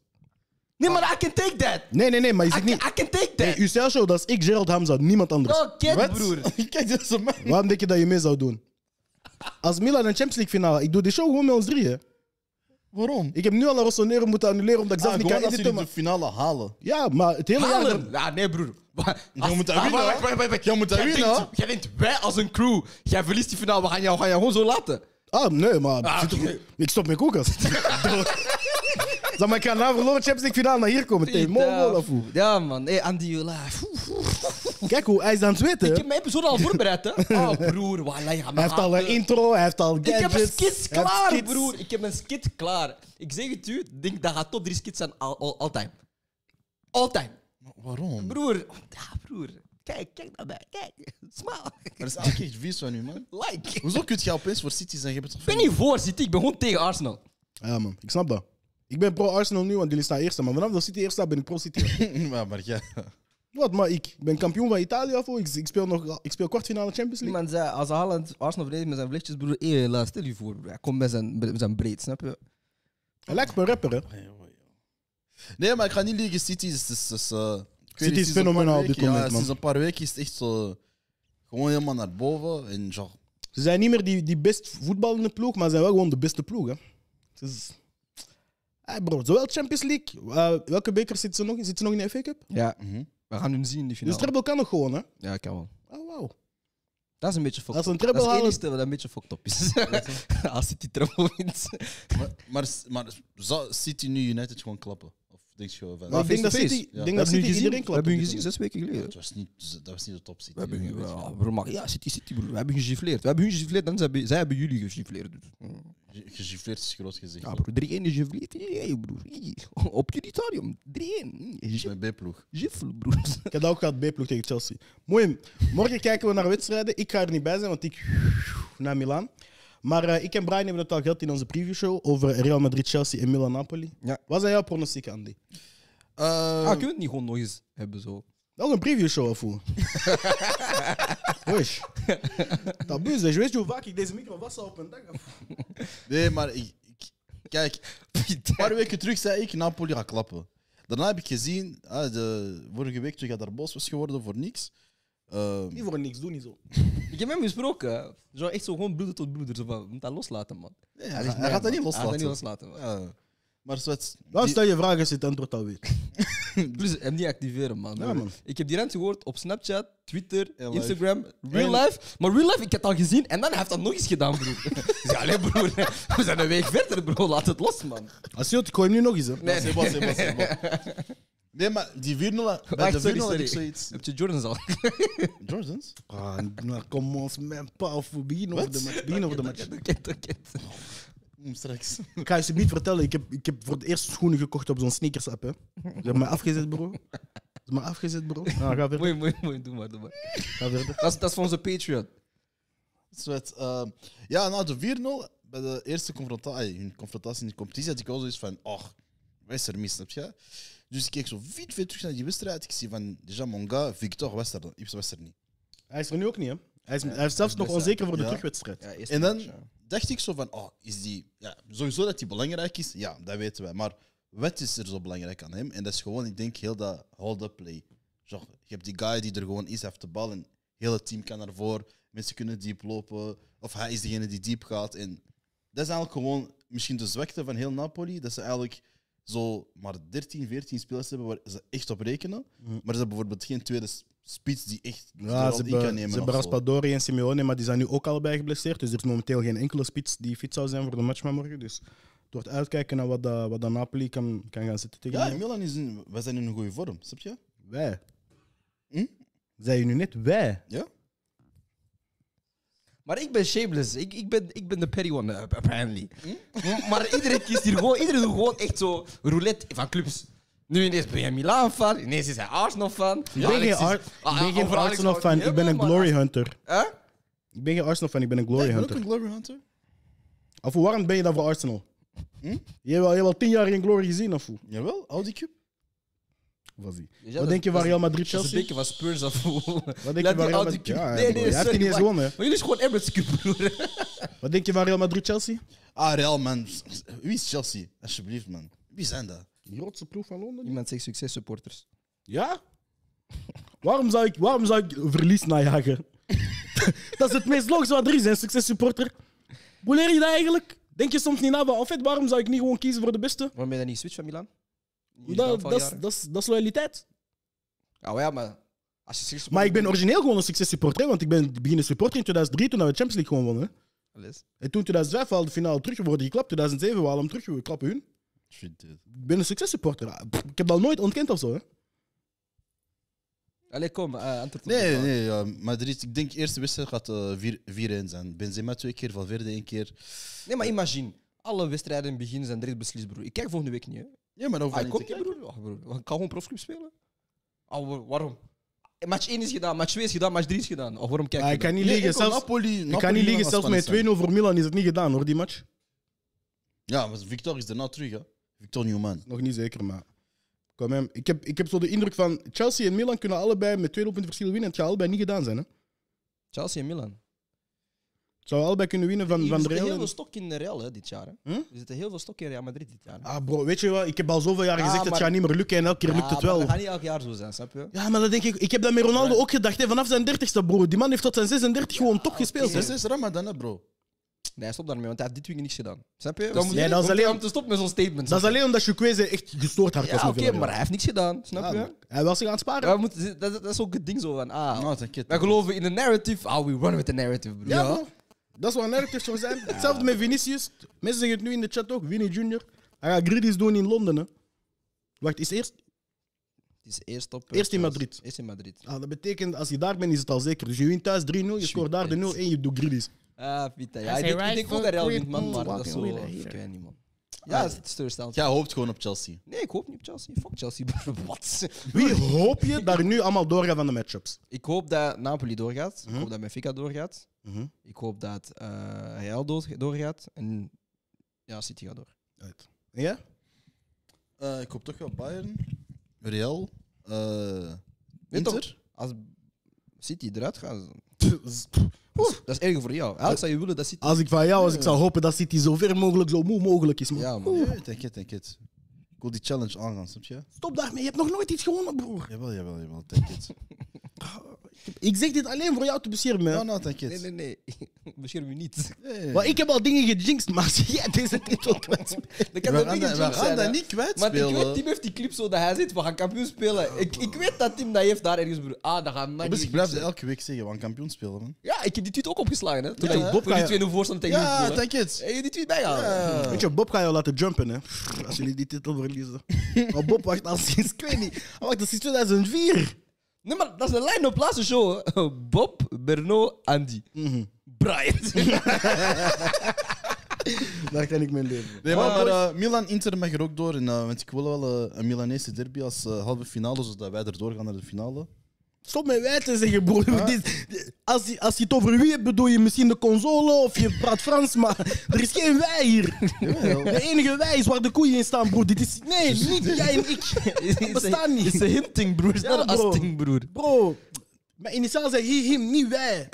Nee, maar I can take that. Nee, nee, nee, maar je I can, niet... I can take that. uw stelshow, dat is ik, Gerald Hamza, niemand anders. Oh, kid, Wat? broer. Kijk, dat is een man. Waarom denk je dat je mee zou doen? Als Milan een Champions League finale, ik doe de show gewoon met ons drieën. Waarom? Ik heb nu al een Rossonero moeten annuleren omdat ik zelf Ah, niet kan editen. jullie de Maar... finale halen. Ja, maar het hele jaar... Halen. Ja, nee, broer. Jij moet dat Ah, winnen. Jij moet Jij winnen, denkt- Jij denkt, wij als een crew, jij verliest die finale, we gaan jou, we gaan jou gewoon zo laten. Ah, nee, maar Ah, ik stop met koelkast. Zeg maar, ik ga na verloren Champions League finale naar hier komen. Tegen Mongool of hoe? Ja, man. Hey, Andy, Jola. Kijk hoe hij is aan het zweten. Ik heb mijn episode al voorbereid, hè. Oh, broer. Wallah, je gaat me Hij heeft al een intro, hij heeft al Ik gadgets. heb een skit klaar, skits. broer. Ik heb een skit klaar. Ik zeg het u, ik denk dat gaat top 3 skits zijn all, all, all time. All time. Waarom? Broer. Ja, broer. Kijk, kijk naar mij. Kijk. Smile. Dat is eigenlijk echt vies van u, man. Like. Hoezo kun je opeens voor City zijn? Je bent toch Ik ben niet voor City, ik ben gewoon tegen Arsenal. Ja, man, ik snap dat. Ik ben pro-Arsenal nu, want jullie staan eerste. Maar vanaf dat City eerst staat, ben ik pro-City. maar, maar ja. Wat, maar ik ben kampioen van Italië of hoe? ik, ik, speel nog, ik speel kwartfinale Champions League. Zei, als Haaland Arsenal verdedigt met zijn vlechtjes, broer, hé, laat stel je voor, broer. Hij komt met zijn, met zijn breed, snap je? Hij lijkt een rapper, hè? Nee, maar ik ga niet liegen. City is... is, is eh, City is fenomenaal op dit moment, Ja, man. sinds een paar weken is het echt zo... Gewoon helemaal naar boven. En genre... Ze zijn niet meer die, die best voetballende ploeg, maar ze zijn wel gewoon de beste ploeg, hè? Het is- Hey bro, zowel Champions League. eh, welke beker zitten ze nog in? Zitten ze nog in de FA Cup? Ja, Mhm. we gaan hun zien in die Dus finale. treble kan nog gewoon, hè? Ja, kan wel. Oh, wauw. Dat is een beetje fucked Als ze een up. Dat treble is het halen- enige wat een beetje fucked up is. Als City treble wint. Maar, maar, maar zou City nu United gewoon klappen? Of denk je gewoon van... Ik denk dat. City, Ja. denk We dat hebben City gezien, iedereen we hebben hun gezien zes weken geleden. Het was niet, dat was niet de top City. We hebben, ja, bro, maar ja, City, City, bro. We hebben gegifleerd. We hebben hun gegifleerd en zij hebben, zij hebben jullie gegifleerd. Dus, Ge- Gegifleerd is groot gezegd. ja, bro, 3-1 is gegifleerd. Hey, broer. Hey, Op jullie stadium. 3-1. Is Gif- mijn B-ploeg. Gifle, broer. Ik heb dat ook gehad, B-ploeg tegen Chelsea. Mooi. Morgen kijken we naar wedstrijden. Ik ga er niet bij zijn, want ik naar Milaan. Maar eh, ik en Brian hebben het al gehad in onze previewshow over Real Madrid, Chelsea en Milan-Napoli. Ja. Wat zijn jouw pronostieken, Andy? Eh, Ah, kunnen we het niet gewoon nog eens hebben zo? Nog een previewshow of hoe? Wees. Dat is, je weet je hoe vaak ik deze micro vast op een dag af. Nee, maar ik, ik- kijk, een paar weken terug zei ik Napoli gaat klappen. Daarna heb ik gezien, ah, de, vorige week toen daar boos was geworden voor niks. Ehm, Niet voor niks, doe niet zo. Ik heb hem gesproken. Zo echt zo gewoon broeder tot broeder. Zo van, we moeten dat loslaten, man. nee, hij, hij gaat dat niet Hij gaat dat loslaten. niet loslaten, man. Ja. Maar zwet, Dan stel je vragen als je het antwoord al weet. Plus, hem niet activeren, man. Ja, man. Ik heb die rent gehoord op Snapchat, Twitter, En live. Instagram, real En- life. Maar real life, ik heb het al gezien en dan heeft hij dat nog eens gedaan, broer. ik zei, allee, broer, we zijn een week verder, bro. Laat het los, man. Als je het, ik gooi hem nu nog eens. Hè. Nee, bon. Nee, maar die 4-0, bij Wacht, de 4-0 sorry, had sorry. ik zoiets. Heb je Jordans al? Jordans? Ah, nou, kom ons, man. Pa, voor begin over de match. Begin over de match. Oké, oké. Straks. Ik ga je niet vertellen, ik heb, ik heb voor het eerst schoenen gekocht op zo'n sneakers app. Hè. Ze hebben mij afgezet, bro. Ze hebben mij afgezet, bro. Ga verder. Mooi, mooi, mooi. Doe maar, doe maar. Ga verder. Dat is, dat is voor onze Patreon. Zwet. ehm, ja, na de 4-0, bij de eerste confrontatie, hun confrontatie in de competitie, had ik wel zoiets van, oh, wij is er mis, snap je? Dus ik keek zo viet veel terug naar die wedstrijd. Ik zie van, déjà, mon gars, Victor was er, Ips was er niet. Hij is er nu ook niet, hè? Hij is, hij is zelfs nog onzeker voor de ja. terugwedstrijd. Ja, eerst En dan- match, ja. Dacht ik zo van, oh, is die... Ja, sowieso dat hij belangrijk is, ja, dat weten wij. Maar wat is er zo belangrijk aan hem? En dat is gewoon, ik denk, heel dat hold-up play. Zo, je hebt die guy die er gewoon is, heeft de bal en heel het team kan ervoor. Mensen kunnen diep lopen. Of hij is degene die diep gaat. En dat is eigenlijk gewoon misschien de zwakte van heel Napoli. Dat ze eigenlijk zo maar 13, 14 spelers hebben waar ze echt op rekenen. Maar ze hebben bijvoorbeeld geen tweede spits die echt Ja, ze in kan hebben, nemen. ze hebben. Raspadori en Simeone, maar die zijn nu ook allebei geblesseerd. Dus er is momenteel geen enkele spits die fit zou zijn voor de match van morgen. Dus het wordt uitkijken naar wat, dat, wat dat Napoli kan, kan gaan zitten tegen Ja, Milan. Milan is in, wij zijn in een goede vorm, snap je? Wij. Hm? Zei je nu net wij? Ja? Maar ik ben shameless. Ik, ik, ben, ik ben de petty one, apparently. M- Maar iedereen kiest hier gewoon, iedereen doet gewoon echt zo roulette van clubs. Nu ineens ben je Milan-fan, ineens is hij Arsenal-fan. Ik ben geen, Ar- ik ben geen Arsenal-fan, ik ben een Glory Hunter. Ik ben geen Arsenal-fan, ik ben een Glory ik ben ook Hunter. een Glory Hunter. Of hoe warm ben je dan voor Arsenal? Hm? Je hebt al, je hebt al tien jaar geen Glory gezien, of hoe? Jawel, Audi Cup. Was die? Ja, Wat denk je van Real Madrid Dat is een Chelsea? beetje van Spurs af. Wat denk je van Real Madrid? Ja, Nee, nee, sorry, die niet eens gewonnen. hè. Maar jullie is gewoon Emirates Cup, broer. Wat denk je van Real Madrid Chelsea? Ah, Real, man. Wie is Chelsea? Alsjeblieft, man. Wie zijn dat? De grootste ploeg van Londen. Iemand zegt succes supporters. Ja? waarom, zou ik, waarom zou ik verlies najagen? dat is het meest logische wat er is, een successupporter. Hoe leer je dat eigenlijk? Denk je soms niet na en fait, waarom zou ik niet gewoon kiezen voor de beste? Waarom ben je dan niet switch van Milan? Dat, dat, is, loyaliteit. Maar ja, maar... Als je succes Maar ik ben origineel gewoon een successupporter, hè, want ik ben beginnen supporter in 2003 toen we de Champions League gewoon wonnen. En toen 2005 al de finale terug worden geklapt, 2007 we halen hem terug, we klappen hun. Shit, dude. Ik ben een successupporter. Ah, Ik heb dat nooit ontkend of zo. Hè. Allee, kom, eh, antwoord op de Nee, nee, ja, Madrid. Ik denk de eerste wedstrijd gaat eh, vier- 4-1 zijn. Benzema twee keer, Valverde één keer. Nee, maar imagine. Alle wedstrijden in het begin zijn direct beslist, broer. Ik kijk volgende week niet, hè. Ja, maar over Ah, niet kom kijken. broer? Oh, broer. Ik kan gewoon profclub spelen. Oh, wa- waarom? Match 1 is gedaan, match 2 is gedaan, match 3 is gedaan. Of waarom kijk Ah, je ik kan dan? niet Nee, enkel zelfs, Napoli, ik kan niet liegen, gaat zelfs met spannend 2-0 voor Milan is het niet gedaan hoor, die match. Ja, maar Victor is daarna terug, hè? Victor Newman. Nog niet zeker, maar. Kom hem. Ik, heb, ik heb zo de indruk van Chelsea en Milan kunnen allebei met twee doelpunten verschil winnen. Het gaat allebei niet gedaan zijn. Hè? Chelsea en Milan. Het zou allebei kunnen winnen van, van de zitten Real. heel en- veel stok in de Real hè, dit jaar. Hè. Hm? Er zitten heel veel stok in Real Madrid dit jaar. hè. Ah bro, weet je wat? Ik heb al zoveel jaar Ja, gezegd, het maar- gaat niet meer lukken en elke keer lukt het maar wel. Dat gaat niet elk jaar zo zijn, snap je? Ja, maar dat denk ik. Ik heb dat met Ronaldo ook gedacht. Hè. Vanaf zijn 30ste, bro. Die man heeft tot zijn 36 gewoon top gespeeld. Hè. Het is Ramadan, hè, bro. Nee, stop daarmee, want hij heeft dit weekend niks gedaan. Snap je? is- ja, dat is alleen- om te stoppen met zo'n statement. Dat is alleen omdat Chukwueze echt gestoord hard was Ja, oké, maar hij heeft niks gedaan. Snap Ja, je? Hij was zich aan het sparen. Ja, we moeten, dat, dat is ook het ding zo van, ah, het. wij geloven in de narrative. Ah, we run with the narrative, bro. Ja, bro. Dat is wat narratives zou zijn. Hetzelfde met Vinicius. Mensen zeggen het nu in de chat ook. Vinny Junior. Hij gaat Greedies doen in Londen. Hè. Wacht, is eerst? Het is eerst op... eh, Eerst in Madrid. Eerst in Madrid. Ah, dat betekent, als je daar bent, is het al zeker. Dus je wint thuis 3-0, je scoort daar de 0 en je doet Greedies. Ah, Vita. Ja, ik right denk ook foot, dat Real wint, man. Maar dat is zo... Ik weet niet, man. Ja, het is teleurstellend. Jij hoopt gewoon op Chelsea. Nee, ik hoop niet op Chelsea. Fuck Chelsea. Wat? Wie hoop je daar nu allemaal doorgaan van de matchups? Ik hoop dat Napoli doorgaat. Mhm. Ik hoop dat Benfica doorgaat. Mhm. Ik hoop dat eh Real door- doorgaat. En ja, City gaat door. Uit. En jij? Eh, ik hoop toch wel Bayern, Real, eh toch, Inter. als City eruit gaat, dat is, erger voor jou. Eigenlijk zou je willen dat City... Als ik van jou was, ik zou hopen dat City zo ver mogelijk, zo moe mogelijk is. Man. Ja, man. Denk het, denk het. Ik wil die challenge aangaan, snap je? Stop daarmee, je hebt nog nooit iets gewonnen, broer. Jawel, jawel, jawel, denk het. Ik zeg dit alleen voor jou te beschermen. hè. Nou, nou, denk Nee, nee, nee. Bescherm je niet. Nee. Maar ik heb al dingen gejinxed, maar zie jij deze titel kwijt? We dat gaan niet dat- een we gaan zijn, dat niet Want ik kwijtspelen. weet, Tim heeft die clip zo dat hij zit, we gaan kampioen spelen. Ik, ik weet dat Tim dat heeft daar ergens... broer. Ah, dat gaat mij Dus niet ik blijf elke week zeggen, we gaan kampioen spelen, man. Ja, ik heb die tweet ook opgeslagen, hè. Toen Ja, ik? Bob die je- 2-0 voorstand tegen Ja, het. Heb je die tweet bijgehaald? Ja. Weet je, Bob ga je laten jumpen, hè? Als jullie die titel verliezen. Maar Bob wacht al sinds, ik weet niet, hij wacht al sinds 2004. Nee, maar dat is de line-up laatste show. hè. Bob, Berno, Andy. Mhm. Brian. Daar ken ik mijn leven. Nee, maar, Maar, eh, Milan-Inter mag er ook door. En, eh, want ik wil wel eh, een Milanese derby als eh, halve finale, zodat wij er doorgaan naar de finale. Stop met wij te zeggen, broer. Dit- dit- als, je, als je het over wie hebt, bedoel je misschien de console of je praat Frans, maar er is geen wij hier. De enige wij is waar de koeien in staan, broer. Dit is... Nee, niet jij en ik. Dat bestaat Het is niet. een hinting, broer. Het is Ja, not een bro. asting, broer. Bro, mijn initiaal zijn he, him, niet wij.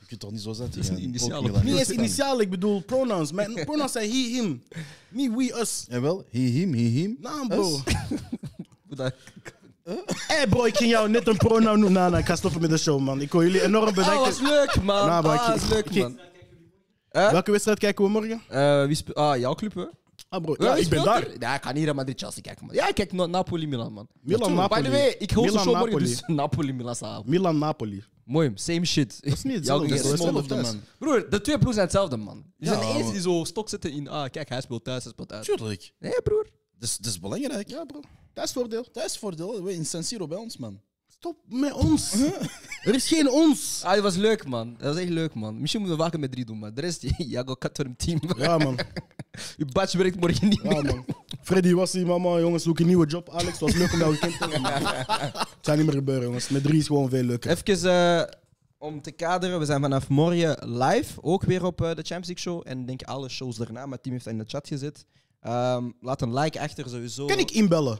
Je kunt toch niet zo zetten? is Milanese Niet eens initiaal, ik bedoel pronouns. Mijn pronouns zijn he, him. Niet we, us. Jawel, he, him, he, him. Nou, bro. Dat- Hé, hey, bro, ik ging jou net een pronoun noemen. Nou, nou, ik ga stoppen met de show, man. Ik wil jullie enorm Ah, bedanken. was leuk, man. Nou, maar ah, was leuk, ik- man. Welke wedstrijd kijken we morgen? Eh, wie? Ah, jouw club, hè? Ah, bro. Ja, wie ik ben speelt daar. er? Ja, ik ga niet naar Madrid-Chelsea kijken, man. Ja, ik kijk naar Napoli-Milan, man. Milan, By Napoli. the way, ik host de Milan, show morgen, Napoli. dus Napoli-Milan samen. Milan-Napoli. Mooi, same shit. Dat is niet hetzelfde. Dat is hetzelfde, man. Broer, de twee ploegen zijn hetzelfde, man. Die zijn Ja, eerste maar- die zo stok zitten in... Ah, kijk, hij speelt thuis, hij speelt uit. Tuurlijk. Nee, broer. Dat is, dat is belangrijk. Ja, bro. Dat is voordeel. Thuisvoordeel, we in San Siro bij ons, man. Stop met ons. er is geen ons. Ah, dat was leuk, man. Dat was echt leuk, man. Misschien moeten we waken met drie doen, maar de rest, ja, go cut voor een team. Ja, man. Je badge werkt morgen niet Ja, man. Freddy was hier, mama. Jongens, zoek een nieuwe job. Alex, het was leuk om jou gekend te hebben. maar Het zou niet meer gebeuren, jongens. Met drie is gewoon veel leuker. Even eh, om te kaderen, we zijn vanaf morgen live, ook weer op eh, de Champions League show. En ik denk alle shows daarna, mijn team heeft dat in de chat gezet. Ehm, laat een like achter, sowieso. Kan ik inbellen?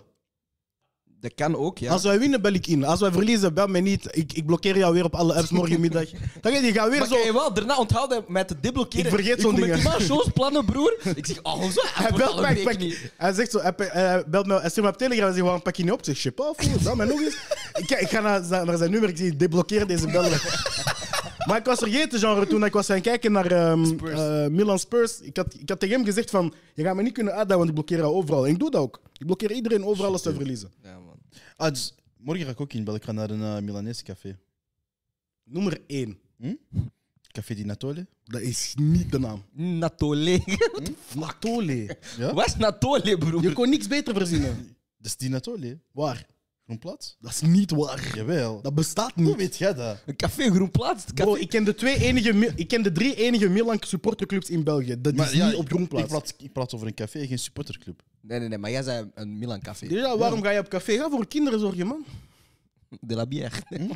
Dat kan ook, ja. Als wij winnen, bel ik in. Als wij verliezen, bel mij niet. Ik, ik blokkeer jou weer op alle apps morgenmiddag. Dan ga je gaat weer maar zo... je wel daarna onthouden met te deblokkeren. Ik vergeet zo'n kom met dingen. die man shows plannen, broer. Ik zeg, oh, zo, Hij hij belt mij, ik pak- niet. hij zegt zo, hij, hij belt me, hij stuurt me op Telegram en zegt, waarom pak je niet op? Ik zeg, shit, af, bel mij nog eens. Ik, ik ga naar, zijn- naar zijn nummer, ik zie, deblokkeer deze bellen. maar ik was vergeten, genre, toen ik was gaan kijken naar ehm, Spurs. eh, Milan Spurs. Ik had, ik had tegen hem gezegd van, je gaat me niet kunnen uitdagen, want ik blokkeer jou overal. En ik doe dat ook. Ik blokkeer iedereen overal als ze verliezen. Ja. Ah, dus, morgen ga ik ook inbellen. Ik ga naar een uh, Milanese café. Nummer 1. Café di Natole. Dat is niet de naam. Natole. Natole. Ja? Wat is Natole, broer? Je kon niks beter verzinnen. Dat is di Natole. Waar? Groenplaats? Dat is niet waar. Jawel. Dat bestaat Hoe niet. weet jij dat? Een café Groenplaats. Bro, ik ken, de twee enige, ik ken de drie enige Milan supporterclubs in België. Dat is ja, niet op Groenplaats. ik, praat, ik praat over een café, geen supporterclub. Nee, nee, nee, maar jij zei een Milan café. Dus ja, waarom ga je op café? Ga voor kinderen zorgen, man. De la bière.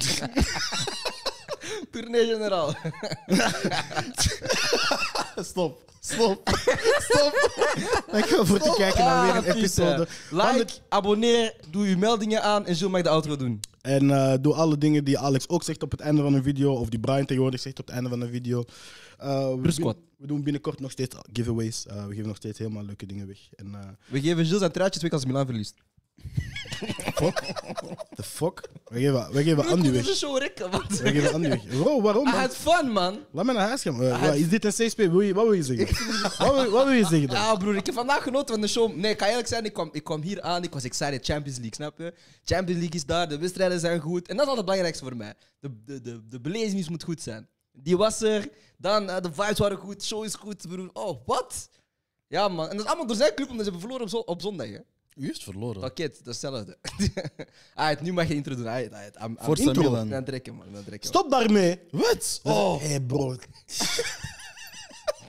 Tournee generaal. Stop. Stop. Stop. Dankjewel voor het kijken naar weer een Ah, episode. Van Like, abonneer, doe uw meldingen aan en Jules mag de outro doen. En eh, doe alle dingen die Alex ook zegt op het einde van een video, of die Brian tegenwoordig zegt op het einde van een video. Eh, we, we doen binnenkort nog steeds giveaways. Eh, we geven nog steeds helemaal leuke dingen weg. En, eh, We geven Jules zijn truitjes weg als Milan verliest. The fuck? We geven, we geven Andy is weg. een show rekken. We geven Andy weg. Bro, waarom? I man? had fun, man. Laat me naar huis gaan. Had- is dit een CSP? Wat wil je zeggen? wat, wil, wat wil je zeggen dan? Ja, broer, ik heb vandaag genoten van de show. Nee, ik kan eerlijk zijn, ik kwam, ik kwam hier aan, ik was excited. Champions League, snap je? Champions League is daar, de wedstrijden zijn goed. En dat is al het belangrijkste voor mij. De, de, de, de belevenis moet goed zijn. Die was er, dan eh, de vibes waren goed, show is goed, broer. Oh, wat? Ja, man. En dat is allemaal door zijn club, omdat ze hebben verloren op, zo- op zondag, hè? U heeft verloren. Pakket, dat is hetzelfde. Alright, nu mag je intro doen. Alright, alright. I'm- I'm- Forza intro. Milan. Het trekken, man. Trekken. Stop daarmee. Wat? Oh. Oh. Hé, hey, bro.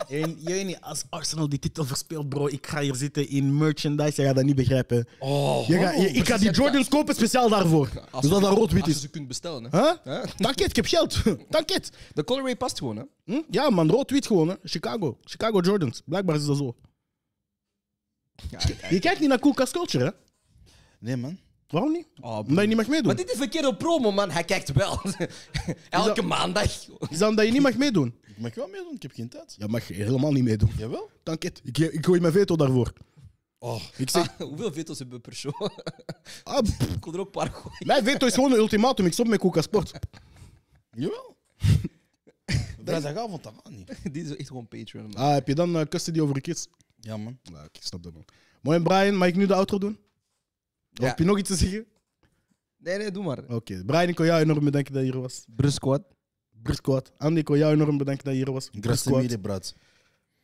En je weet niet, als Arsenal die titel verspeelt, bro, ik ga hier zitten in merchandise. Je gaat dat niet begrijpen. Oh. Je je- ik ga die Jordans kopen speciaal daarvoor. Als Dus dat rood-wit Als je is. ze kunt bestellen, hè. Huh? Huh? Dank je, ik heb geld. Dank je. De colorway past gewoon, hè. Hm? Ja, man, rood-wit gewoon. Hè. Chicago. Chicago Jordans. Blijkbaar is dat zo. Je kijkt niet naar Koelkast Culture, hè? Nee, man. Waarom niet? Oh, Omdat je niet mag meedoen. Maar dit is verkeerde promo, man. Hij kijkt wel. Elke maandag. Is dat omdat je niet mag meedoen? Ik mag wel meedoen, ik heb geen tijd. Ja, mag je helemaal niet meedoen. Jawel. Dank je. Ik, ik gooi mijn veto daarvoor. Oh. Ik zeg, Ah, hoeveel veto's hebben we per show? ah, pff, ik wil er ook een paar gooien. mijn veto is gewoon een ultimatum. Ik stop met Koelkast Sport. Jawel. Vrijdagavond, dat gaat niet. Dit is echt gewoon Patreon, man. Ah, heb je dan eh, custody over kids? Ja, man. Ja, ik snap dat, man. Mooi, Brian, mag ik nu de outro doen? Of Ja. heb je nog iets te zeggen? Nee, nee, doe maar. Oké, Brian, ik wil jou enorm bedanken dat je hier was. Brusquad. Brisquad. Andy, ik wil jou enorm bedanken dat je hier was. Grazie Brisquad. mille, brat.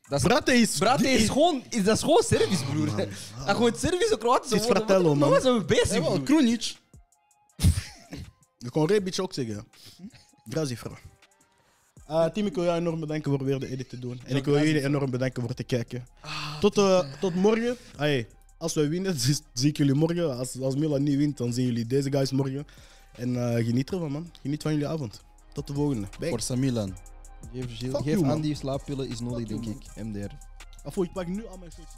Dat is, Brate is... Brate is gewoon, is, dat is gewoon service, broer. Dat gewoon service, Kroatische Het is woorden. fratello, Wat- man. Wat zijn we bezig, broer? Krunic. Ik kon Rebic ook zeggen. Grazie, vrouw. Uh, Tim, ik wil jou enorm bedanken voor weer de edit te doen. En ik wil jullie enorm bedanken voor te kijken. Tot, eh, tot morgen. Hey, als wij winnen, zie, ik jullie morgen. Als, als Milan niet wint, dan zien jullie deze guys morgen. En eh, geniet ervan, man. Geniet van jullie avond. Tot de volgende. Bye. Forza Milan. Geef, Fuck geef you, man. Andy slaappillen is nodig, denk ik. MDR. Afo, ik pak nu al mijn shirts.